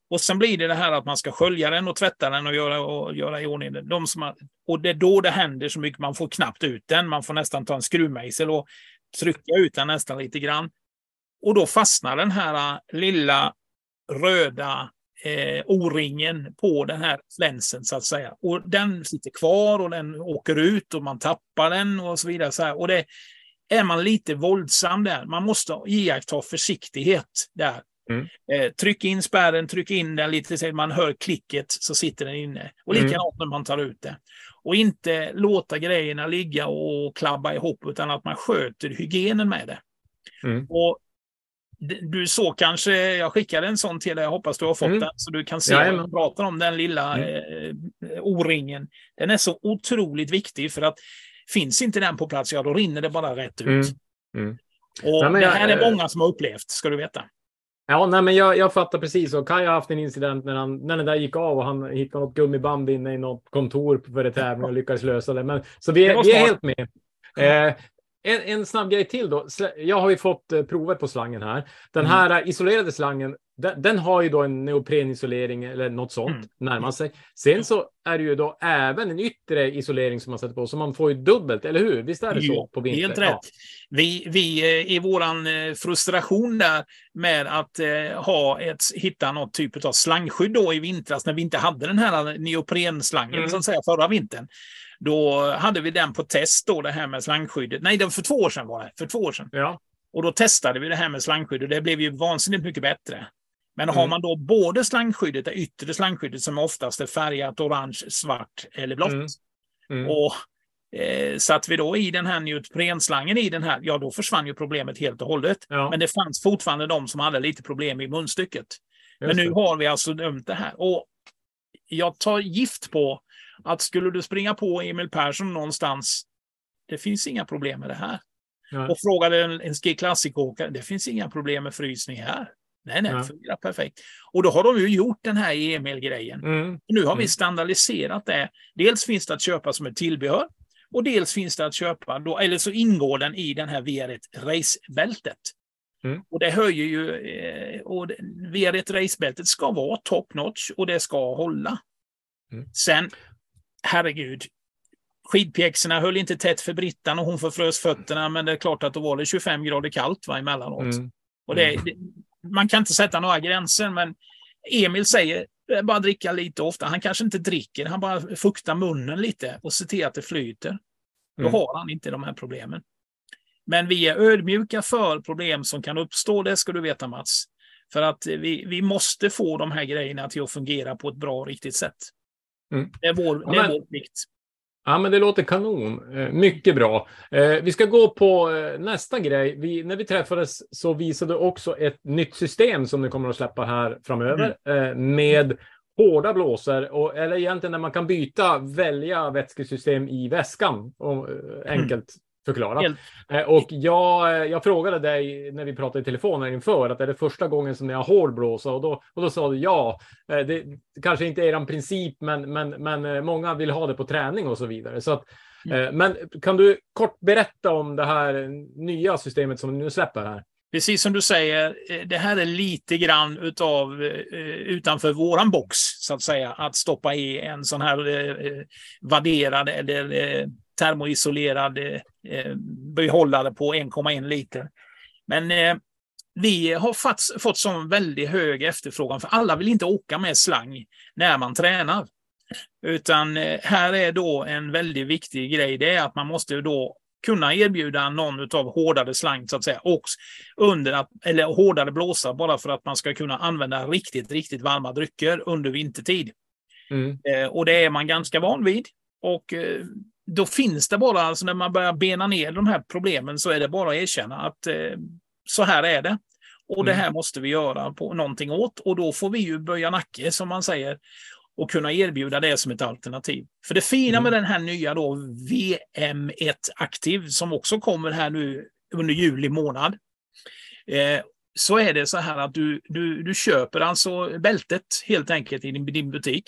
Och sen blir det det här att man ska skölja den och tvätta den och göra, och göra i ordning den. De som har, och det är då det händer så mycket, man får knappt ut den. Man får nästan ta en skruvmejsel och trycka ut den nästan lite grann. Och då fastnar den här äh, lilla röda eh, O-ringen på den här flänsen så att säga. Och den sitter kvar och den åker ut och man tappar den och så vidare. Så här. Och det är man lite våldsam där. Man måste iaktta försiktighet där. Mm. Eh, tryck in spärren, tryck in den lite så att man hör klicket så sitter den inne. Och Mm. likadant när man tar ut det. Och inte låta grejerna ligga och klabba ihop utan att man sköter hygienen med det. Mm. Och du såg kanske, jag skickade en sån till dig, jag hoppas du har fått Mm. den, så du kan se vad jag pratar om, den lilla eh, O-ringen. Den är så otroligt viktig för att finns inte den på plats, ja då rinner det bara rätt ut. Mm. Mm. Och Nej, det jag- här är många som har upplevt, ska du veta. Ja, nej, men jag, jag fattar precis. Och Kaj har haft en incident när, han, när den där gick av och han hittade något gummiband inne i något kontor för ett tävling och lyckades lösa det. Men, så vi, är- vi är helt med. Eh, en, en snabb grej till då. Jag har ju fått eh, provet på slangen här. Den Mm. här eh, isolerade slangen, den, den har ju då en neoprenisolering eller något sånt, Mm. närmar sig. Sen så är det ju då även en yttre isolering som man sätter på, så man får ju dubbelt, eller hur? Visst är det så Ja, på vintern? Helt rätt. Vi, vi eh, i våran frustration där med att eh, ha ett, hitta något typ av slangskydd då i vintras när vi inte hade den här neoprenslangen Mm. att säga förra vintern. Då hade vi den på test då det här med slangskyddet. Nej, det var för två år sedan var det. För två år sedan. Ja. Och då testade vi det här med slangskydd och det blev ju vansinnigt mycket bättre. Men har Mm. man då både slangskyddet, det yttre slangskyddet som oftast är färgat orange, svart eller blått. Mm. Mm. Och eh, satt vi då i den här neoprenslangen i den här, ja då försvann ju problemet helt och hållet. Ja, Men det fanns fortfarande de som hade lite problem i munstycket. Men just nu det. har vi alltså dömt det här. Och jag tar gift på att skulle du springa på Emil Persson någonstans, det finns inga problem med det här. Nej. Och frågade en, en Ski Classic-åkare, det finns inga problem med frysning här. Nej, nej, Ja. fungerar perfekt. Och då har de ju gjort den här Emil-grejen. Mm. Nu har vi Mm. standardiserat det. Dels finns det att köpa som ett tillbehör och dels finns det att köpa, då, eller så ingår den i den här VR1 racebältet. Mm. Och det höjer ju, eh, och det- VR1 racebältet ska vara top notch och det ska hålla. Mm. Sen, herregud, skidpjäxorna höll inte tätt för Brittan och hon förfrös fötterna, men det är klart att då var det 25 grader kallt va, emellanåt. Mm. Och det, det, man kan inte sätta några gränser, men Emil säger bara dricka lite ofta. Han kanske inte dricker, han bara fuktar munnen lite och ser till att det flyter. Då Mm. har han inte de här problemen. Men vi är ödmjuka för problem som kan uppstå, det ska du veta Mats. För att vi, vi måste få de här grejerna till att fungera på ett bra och riktigt sätt. Mm. Det är vår, det är vår plikt. Ja, men det låter kanon. Eh, mycket bra. Eh, vi ska gå på eh, nästa grej. Vi, när vi träffades så visade du också ett nytt system som ni kommer att släppa här framöver mm. med hårda blåsor, och, eller egentligen när man kan byta, välja vätskesystem i väskan. Och, enkelt förklarat. Helt. Och jag, jag frågade dig när vi pratade i telefon inför att är det första gången som ni har hård blåsa och då, och då sa du ja. Det kanske inte är en princip, men, men, men många vill ha det på träning och så vidare. Så att, mm. Men kan du kort berätta om det här nya systemet som ni nu släpper här? precis som du säger, eh, det här är lite grann utav eh, utanför våran box, så att säga, att stoppa i en sån här eh, vadderad eller termoisolerad behållare på 1,1 liter. Men vi har fått, fått sån väldigt hög efterfrågan, för alla vill inte åka med slang när man tränar. Utan här är då en väldigt viktig grej, det är att man måste då kunna erbjuda någon av hårdare slang så att säga. Och under att, eller hårdare blåsa bara för att man ska kunna använda riktigt, riktigt varma drycker under vintertid. Mm. Eh, och det är man ganska van vid. Och eh, då finns det bara, alltså när man börjar bena ner de här problemen så är det bara att erkänna att eh, så här är det. Och mm. det här måste vi göra på någonting åt. Och då får vi ju böja nacke som man säger och kunna erbjuda det som ett alternativ. För det fina mm. med den här nya då VM1 Active som också kommer här nu under juli månad. Eh, så är det så här att du, du, du köper alltså bältet helt enkelt i din, din butik.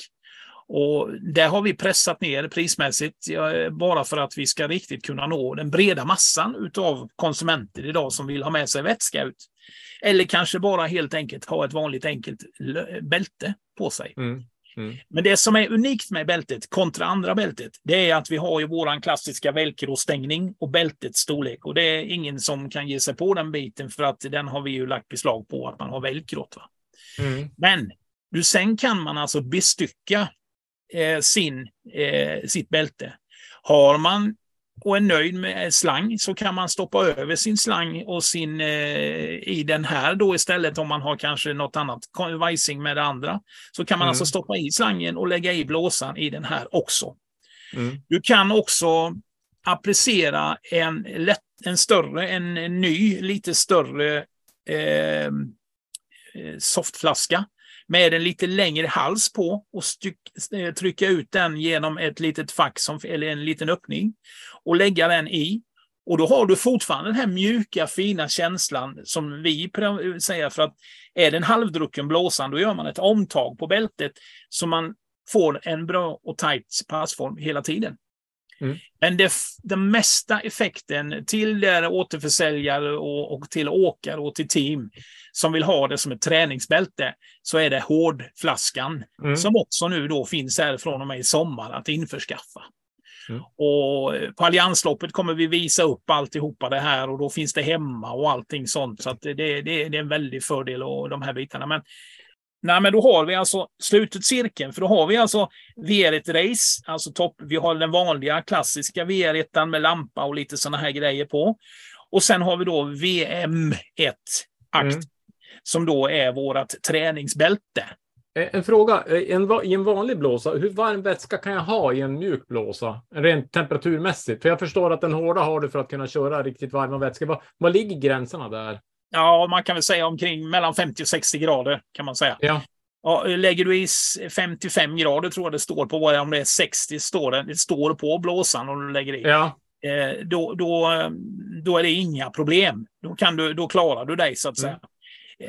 Och där har vi pressat ner prismässigt bara för att vi ska riktigt kunna nå den breda massan av konsumenter idag som vill ha med sig vätska ut. Eller kanske bara helt enkelt ha ett vanligt enkelt bälte på sig. Mm. Mm. Men det som är unikt med bältet kontra andra bältet, det är att vi har ju våran klassiska velcro-stängning och bältets storlek. Och det är ingen som kan ge sig på den biten för att den har vi ju lagt beslag på att man har velcrot. Mm. Men nu, sen kan man alltså bestycka eh, sin, eh, sitt bälte. Har man och är nöjd med slang så kan man stoppa över sin slang och sin eh, i den här då istället om man har kanske något annat vajsing med det andra. Så kan man mm. alltså stoppa i slangen och lägga i blåsan i den här också. Mm. Du kan också applicera en, lätt, en större, en, en ny, lite större eh, eh softflaska med en lite längre hals på och styck, eh, trycka ut den genom ett litet fack som, eller en liten öppning och lägga den i. Och då har du fortfarande den här mjuka fina känslan som vi säger för att är det en halvdrucken blåsan då gör man ett omtag på bältet så man får en bra och tight passform hela tiden. Mm. Men det, den mesta effekten till återförsäljare och, och, till åkare och till team som vill ha det som ett träningsbälte så är det hårdflaskan mm. som också nu då finns här från och med i sommar att införskaffa. Mm. Och på Alliansloppet kommer vi visa upp alltihopa det här och då finns det hemma och allting sånt. Så det, det, det, är en väldig fördel och de här bitarna. Men Nej, men då har vi alltså slutet cirkeln, för då har vi alltså VR1-race, alltså topp. Vi har den vanliga klassiska VR1 med lampa och lite sådana här grejer på. Och sen har vi då VM1-akt, mm. Som då är vårt träningsbälte. Eh, en fråga, eh, en, i en vanlig blåsa, hur varm vätska kan jag ha i en mjuk blåsa? Rent temperaturmässigt? För jag förstår att den hårda har du för att kunna köra riktigt varma vätskor. Vad, vad ligger gränserna där? Ja, man kan väl säga omkring mellan 50 och 60 grader kan man säga. Ja. Ja, lägger du i 55 grader tror jag det står på, om det är 60 står det, det står på blåsan och du lägger i. Ja. Eh, då, då, då är det inga problem. Då, kan du, då klarar du dig så att säga. Mm.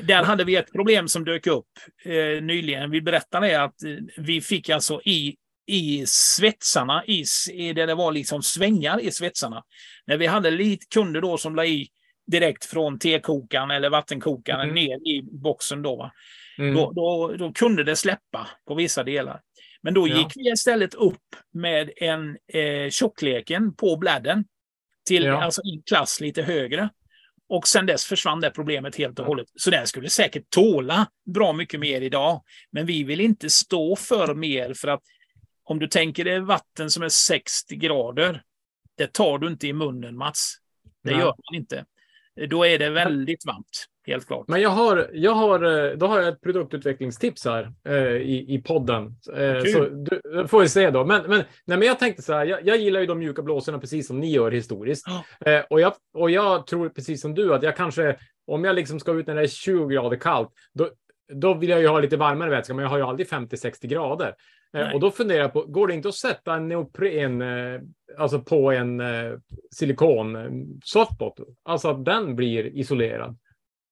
Där hade vi ett problem som dök upp eh, nyligen. Vi berättade att eh, vi fick alltså i, i svetsarna, i, där det var liksom svängar i svetsarna. När vi hade lite kunder då som la i direkt från tekokaren eller vattenkokaren mm. ner i boxen. Då, mm. då, då, då, kunde det släppa på vissa delar. Men då ja. gick vi istället upp med en eh, tjockleken på bladden till ja. alltså en klass lite högre. Och sen dess försvann det problemet helt och hållet. Så den skulle säkert tåla bra mycket mer idag. Men vi vill inte stå för mer för att om du tänker dig vatten som är 60 grader, det tar du inte i munnen Mats. Det Nej. gör man inte. Då är det väldigt varmt, helt klart. Men jag har, jag har, eh, då har jag ett produktutvecklingstips här eh, i, i podden. Eh, så du, det får vi se då. Men, men, nej, men jag tänkte så här, jag, jag gillar ju de mjuka blåsorna precis som ni gör historiskt. Eh, och, jag, och jag tror precis som du att jag kanske, om jag liksom ska ut när det är 20 grader kallt, då, då vill jag ju ha lite varmare vätska, men jag har ju aldrig 50-60 grader. Eh, Nej. och då funderar jag på, går det inte att sätta en neopren, eh, alltså på en eh, silikon eh, softbot, alltså att den blir isolerad?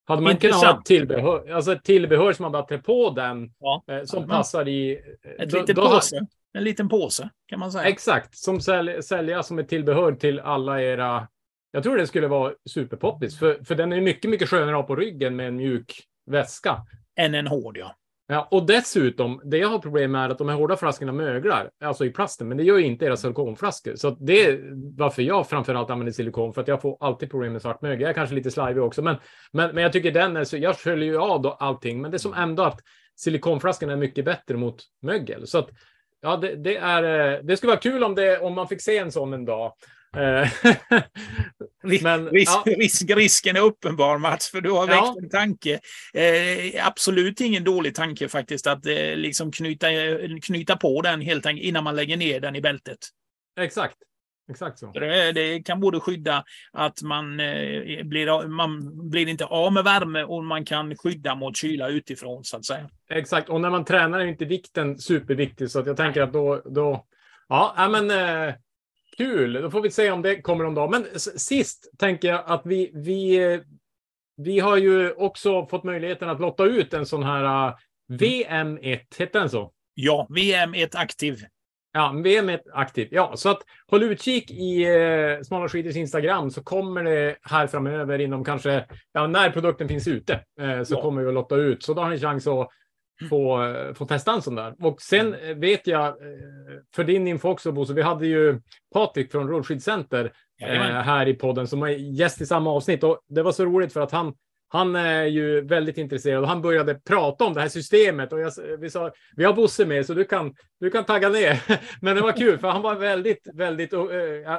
Hade man inte kunnat ha tillbehör, alltså ett tillbehör som man bara trär på den, Ja. eh, som Ja. passar i... Ett då- litet då påse. En liten påse, kan man säga. Exakt, som sälj, sälja som ett tillbehör till alla era... Jag tror det skulle vara superpoppis, för, för den är mycket, mycket skönare att ha på ryggen med en mjuk väska. Än en hård, ja. Ja, och dessutom, det jag har problem med är att de här hårda flaskorna möglar, alltså i plasten, men det gör ju inte era silikonflaskor. Så det är varför jag framförallt använder silikon, för att jag får alltid problem med svart mögel. Jag är kanske lite slarvig också, men, men, men jag tycker den är så, jag sköljer ju av då allting, men det är som ändå att silikonflaskorna är mycket bättre mot mögel. Så att, ja, det, det är, eh, det skulle vara kul om, det, om man fick se en sån en dag. Men, Risk, ja, risk, risken är uppenbar Mats, för du har väckt Ja. en tanke. Eh, absolut ingen dålig tanke faktiskt att eh, liksom knyta, knyta på den helt enkelt innan man lägger ner den i bältet. exakt. Exakt så. Det, det kan både skydda att man, eh, blir, man blir inte av med värme och man kan skydda mot kyla utifrån så att säga. Exakt, och när man tränar är inte vikten superviktig, så att jag tänker att då, då ja, ja, men eh, kul. Då får vi se om det kommer om dag. Men sist tänker jag att vi, vi, vi har ju också fått möjligheten att lotta ut en sån här eh, VM1, heter den så? Ja, VM är ett aktiv. Ja, VM1 aktiv. Ja, så att håll utkik i eh, Smala skidors Instagram så kommer det här framöver inom kanske, ja, när produkten finns ute eh, så Ja. kommer vi att lotta ut. Så då har ni chans att få, eh, få testa en sån där. Och sen eh, vet jag, eh, för din info också Bosse, vi hade ju Patrik från Rullskidcenter eh, här i podden som är gäst i samma avsnitt. Och det var så roligt för att han han är ju väldigt intresserad och han började prata om det här systemet och jag, vi sa vi har Bosse med så du kan, du kan tagga ner. Men det var kul för han var väldigt, väldigt uh,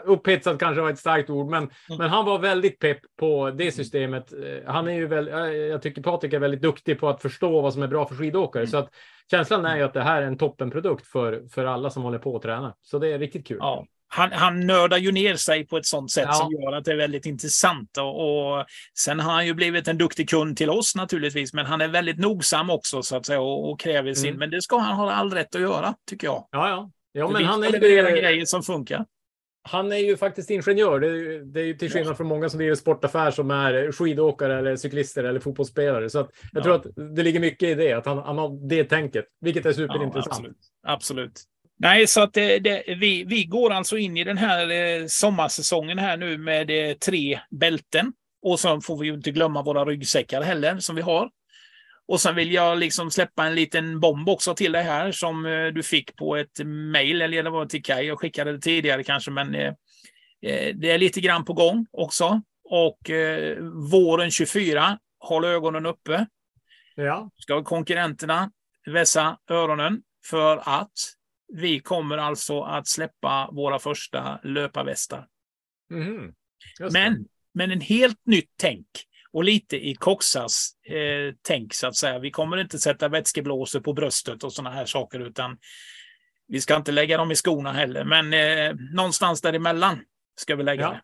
upphetsad kanske var ett starkt ord, men, men han var väldigt pepp på det systemet. Eh, Han är ju väl, eh, jag tycker Patrik är väldigt duktig på att förstå vad som är bra för skidåkare så att känslan är ju att det här är en toppenprodukt för, för alla som håller på att träna. Så det är riktigt kul. Ja. Han, han nördar ju ner sig på ett sånt sätt Ja. som gör att det är väldigt intressant. Och, och sen har han ju blivit en duktig kund till oss naturligtvis, men han är väldigt nogsam också så att säga och, och kräver sin. Mm. Men det ska han ha all rätt att göra, tycker jag. Ja, ja. Ja, men han ska är leverera ju, grejer som funkar. Han är ju faktiskt ingenjör. Det är, det är ju till skillnad från många som driver sportaffär som är skidåkare eller cyklister eller fotbollsspelare. Så att jag Ja. tror att det ligger mycket i det, att han, han har det tänket, vilket är Ja, superintressant. absolut. absolut. Nej, så att det, det, vi, vi går alltså in i den här eh, sommarsäsongen här nu med eh, tre bälten. Och så får vi ju inte glömma våra ryggsäckar heller som vi har. Och sen vill jag liksom släppa en liten bomb också till dig här som eh, du fick på ett mejl, eller det var till Kaj, jag skickade det tidigare kanske, men det är lite grann på gång också. Och eh, våren 24, håll ögonen uppe Ja, ska konkurrenterna vässa öronen för att vi kommer alltså att släppa våra första löparvästar. Det. Men, men en helt nytt tänk och lite i Coxas eh, tänk så att säga. Vi kommer inte sätta vätskeblåsor på bröstet och sådana här saker utan vi ska inte lägga dem i skorna heller. Men eh, någonstans däremellan ska vi lägga Ja. det.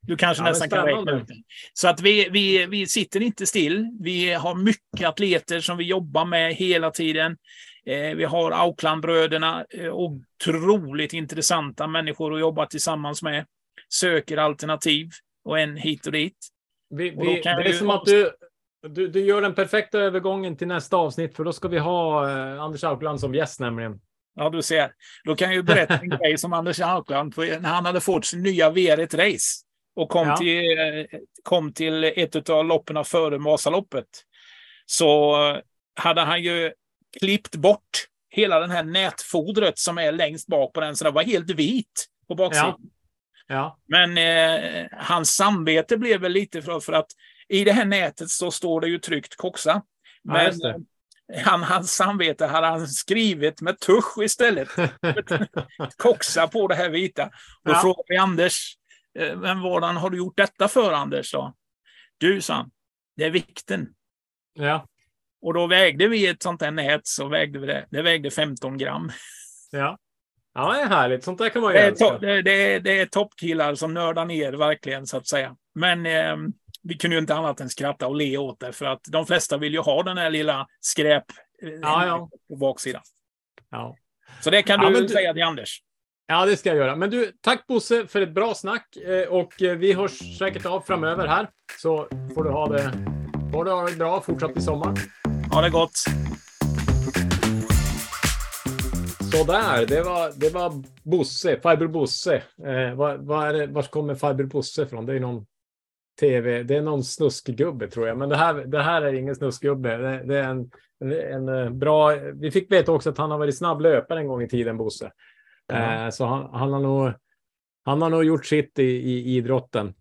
Du kanske Ja, nästan kan räkna ut det. Så att vi, vi, vi sitter inte still. Vi har mycket atleter som vi jobbar med hela tiden. Eh, vi har Auklandbröderna, eh, otroligt intressanta människor att jobba tillsammans med. Söker alternativ och en hit och dit. Vi, Och vi, det är som att du, du, du gör den perfekta övergången till nästa avsnitt, för då ska vi ha eh, Anders Aukland som gäst nämligen. Ja, du ser. Då kan jag ju berätta en grej som Anders Aukland, för när han hade fått sin nya VR1-race och kom, Ja. till, eh, kom till ett av loppen före Vasaloppet, så hade han ju klippt bort hela den här nätfodret som är längst bak på den, så den var helt vit på baksidan. Ja, Men eh, hans samvete blev väl lite för, för att i det här nätet så står det ju tryckt Coxa. Ja, Men eh, han, hans samvete hade han skrivit med tusch istället. Coxa på det här vita. Då Ja. frågade vi Anders, Eh, Men vadan har du gjort detta för, Anders? Då? Du, sa han, det är vikten. Ja, Och då vägde vi ett sånt här nät, så vägde vi det. Det vägde 15 gram. ja. Ja, det är härligt. Sånt där kan man ju Det är, to- det, det, är, det är toppkillar som nördar ner verkligen, så att säga. Men eh, vi kunde ju inte annat än skratta och le åt det, för att de flesta vill ju ha den här lilla skräp eh, Ja, ja. på baksidan. Ja. Så det kan du, du- säga till Anders. Ja, det ska jag göra. Men du, tack Bosse för ett bra snack eh, och eh, vi hörs säkert av framöver här. Så får du ha det, får du ha det bra fortsatt i sommar. Ha det gott. Sådär, det var, det var Bosse, farbror Bosse. Eh, är det, var kommer farbror Bosse ifrån? Det är någon tv, det är någon snuskgubbe tror jag. Men det här, det här är ingen snuskgubbe. Det, det är en, en, en eh, bra... Vi fick veta också att han har varit snabb löpare en gång i tiden, Bosse. Eh, så han, han, har nog, han har nog gjort sitt i, i idrotten.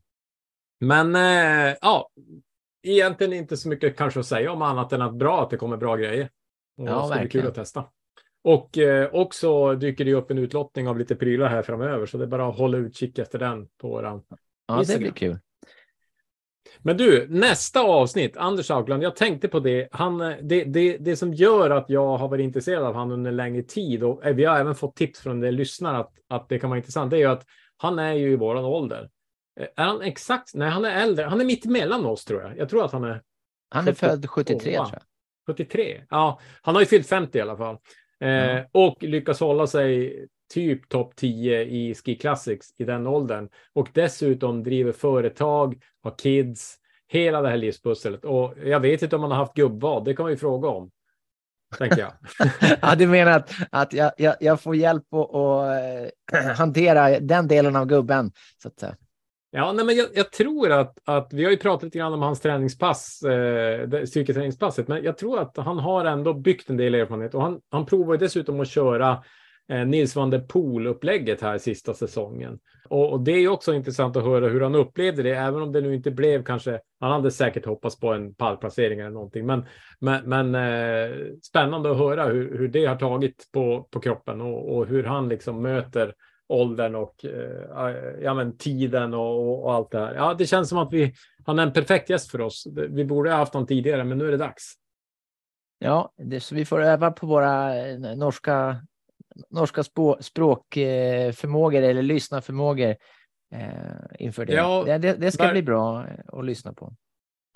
Men eh, ja, egentligen inte så mycket kanske att säga om annat än att bra att det kommer bra grejer. Och Ja, det ska bli kul att testa. Och eh, också dyker det upp en utlottning av lite prylar här framöver, så det är bara att hålla utkik efter den på våran. Ja, det Instagram. blir kul. Men du, nästa avsnitt, Anders Haugland, jag tänkte på det. Han, eh, det, det. Det som gör att jag har varit intresserad av han under längre tid och eh, vi har även fått tips från en lyssnare att, att det kan vara intressant. Det är ju att han är ju i våran ålder. Eh, Är han exakt? Nej, han är äldre. Han är mitt emellan oss tror jag. Jag tror att han är Han är 72. född 73 tror jag. 73. Ja, han har ju fyllt 50 i alla fall. Eh, Ja. Och lyckas hålla sig typ topp 10 i Ski Classics i den åldern. Och dessutom driver företag, har kids, hela det här livspusslet. Och jag vet inte om han har haft gubbvad, det kan man ju fråga om. Tänker jag. Ja, du menar att, att jag, jag, jag får hjälp att att, eh, hantera den delen av gubben, så att säga. Ja, nej, men jag, jag tror att, att vi har ju pratat lite grann om hans träningspass, eh, styrketräningspasset, men jag tror att han har ändå byggt en del erfarenhet och han, han provar ju dessutom att köra eh, Nils van der Poel-upplägget här sista säsongen. Och, och det är ju också intressant att höra hur han upplevde det, även om det nu inte blev kanske, han hade säkert hoppats på en pallplacering eller någonting, men, men, men eh, spännande att höra hur, hur det har tagit på, på kroppen och, och hur han liksom möter åldern och eh, ja, men tiden och, och, allt det här. Ja, det känns som att vi, han är en perfekt gäst för oss. Vi borde ha haft honom tidigare, men nu är det dags. Ja, det, så vi får öva på våra eh, norska, norska spå, språkförmågor eller lyssnarförmågor eh, inför det. Ja, det, det. Det ska bli bra eh, att lyssna på.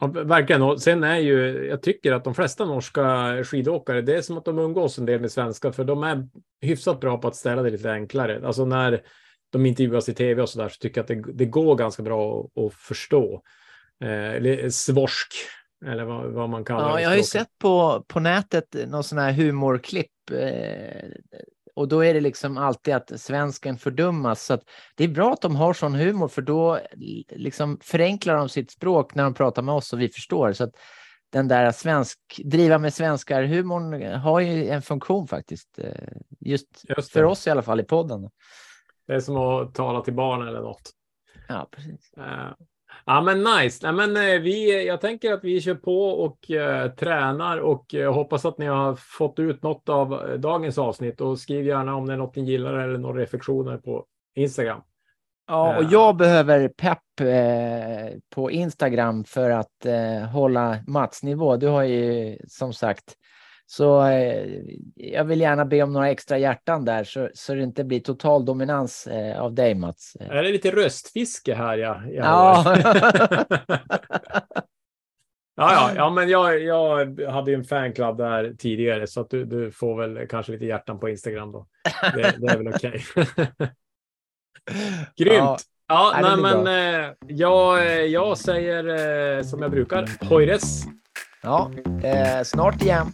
Ja, verkligen. Och sen är ju, jag tycker att de flesta norska skidåkare, det är som att de umgås en del med svenskar, för de är hyfsat bra på att ställa det lite enklare. Alltså när de intervjuas i tv och så där, så tycker jag att det, det går ganska bra att, att förstå. Eh, eller svorsk, eller vad, vad man kallar Ja, det. jag har ju sett på, på nätet någon sån här humorklipp. Eh, och då är det liksom alltid att svensken fördummas. Så det är bra att de har sån humor för då liksom förenklar de sitt språk när de pratar med oss och vi förstår. Så att den där svensk, driva med svenskar-humorn har ju en funktion faktiskt. eh, Just, Just för oss i alla fall i podden. Det är som att tala till barn eller något. Ja, precis. Eh, Ja, men nice. Nej, men, eh, vi, jag tänker att vi kör på och eh, tränar och eh, hoppas att ni har fått ut något av eh, dagens avsnitt och skriv gärna om det är något ni gillar eller några reflektioner på Instagram. Ja, och Ja. jag behöver pepp eh, på Instagram för att eh, hålla Mats nivå. Du har ju som sagt, så eh, jag vill gärna be om några extra hjärtan där så, så det inte blir total dominans eh, av dig Mats. Är det lite röstfiske här? Ja, jag Ja. ja, ja, ja, men jag, jag hade ju en fanclub där tidigare så att du, du får väl kanske lite hjärtan på Instagram då. Det, det är väl okej. Grymt. Ja. Ja, Nej, men eh, jag, jag säger eh, som jag brukar, hojres. Ja, eh, snart igen.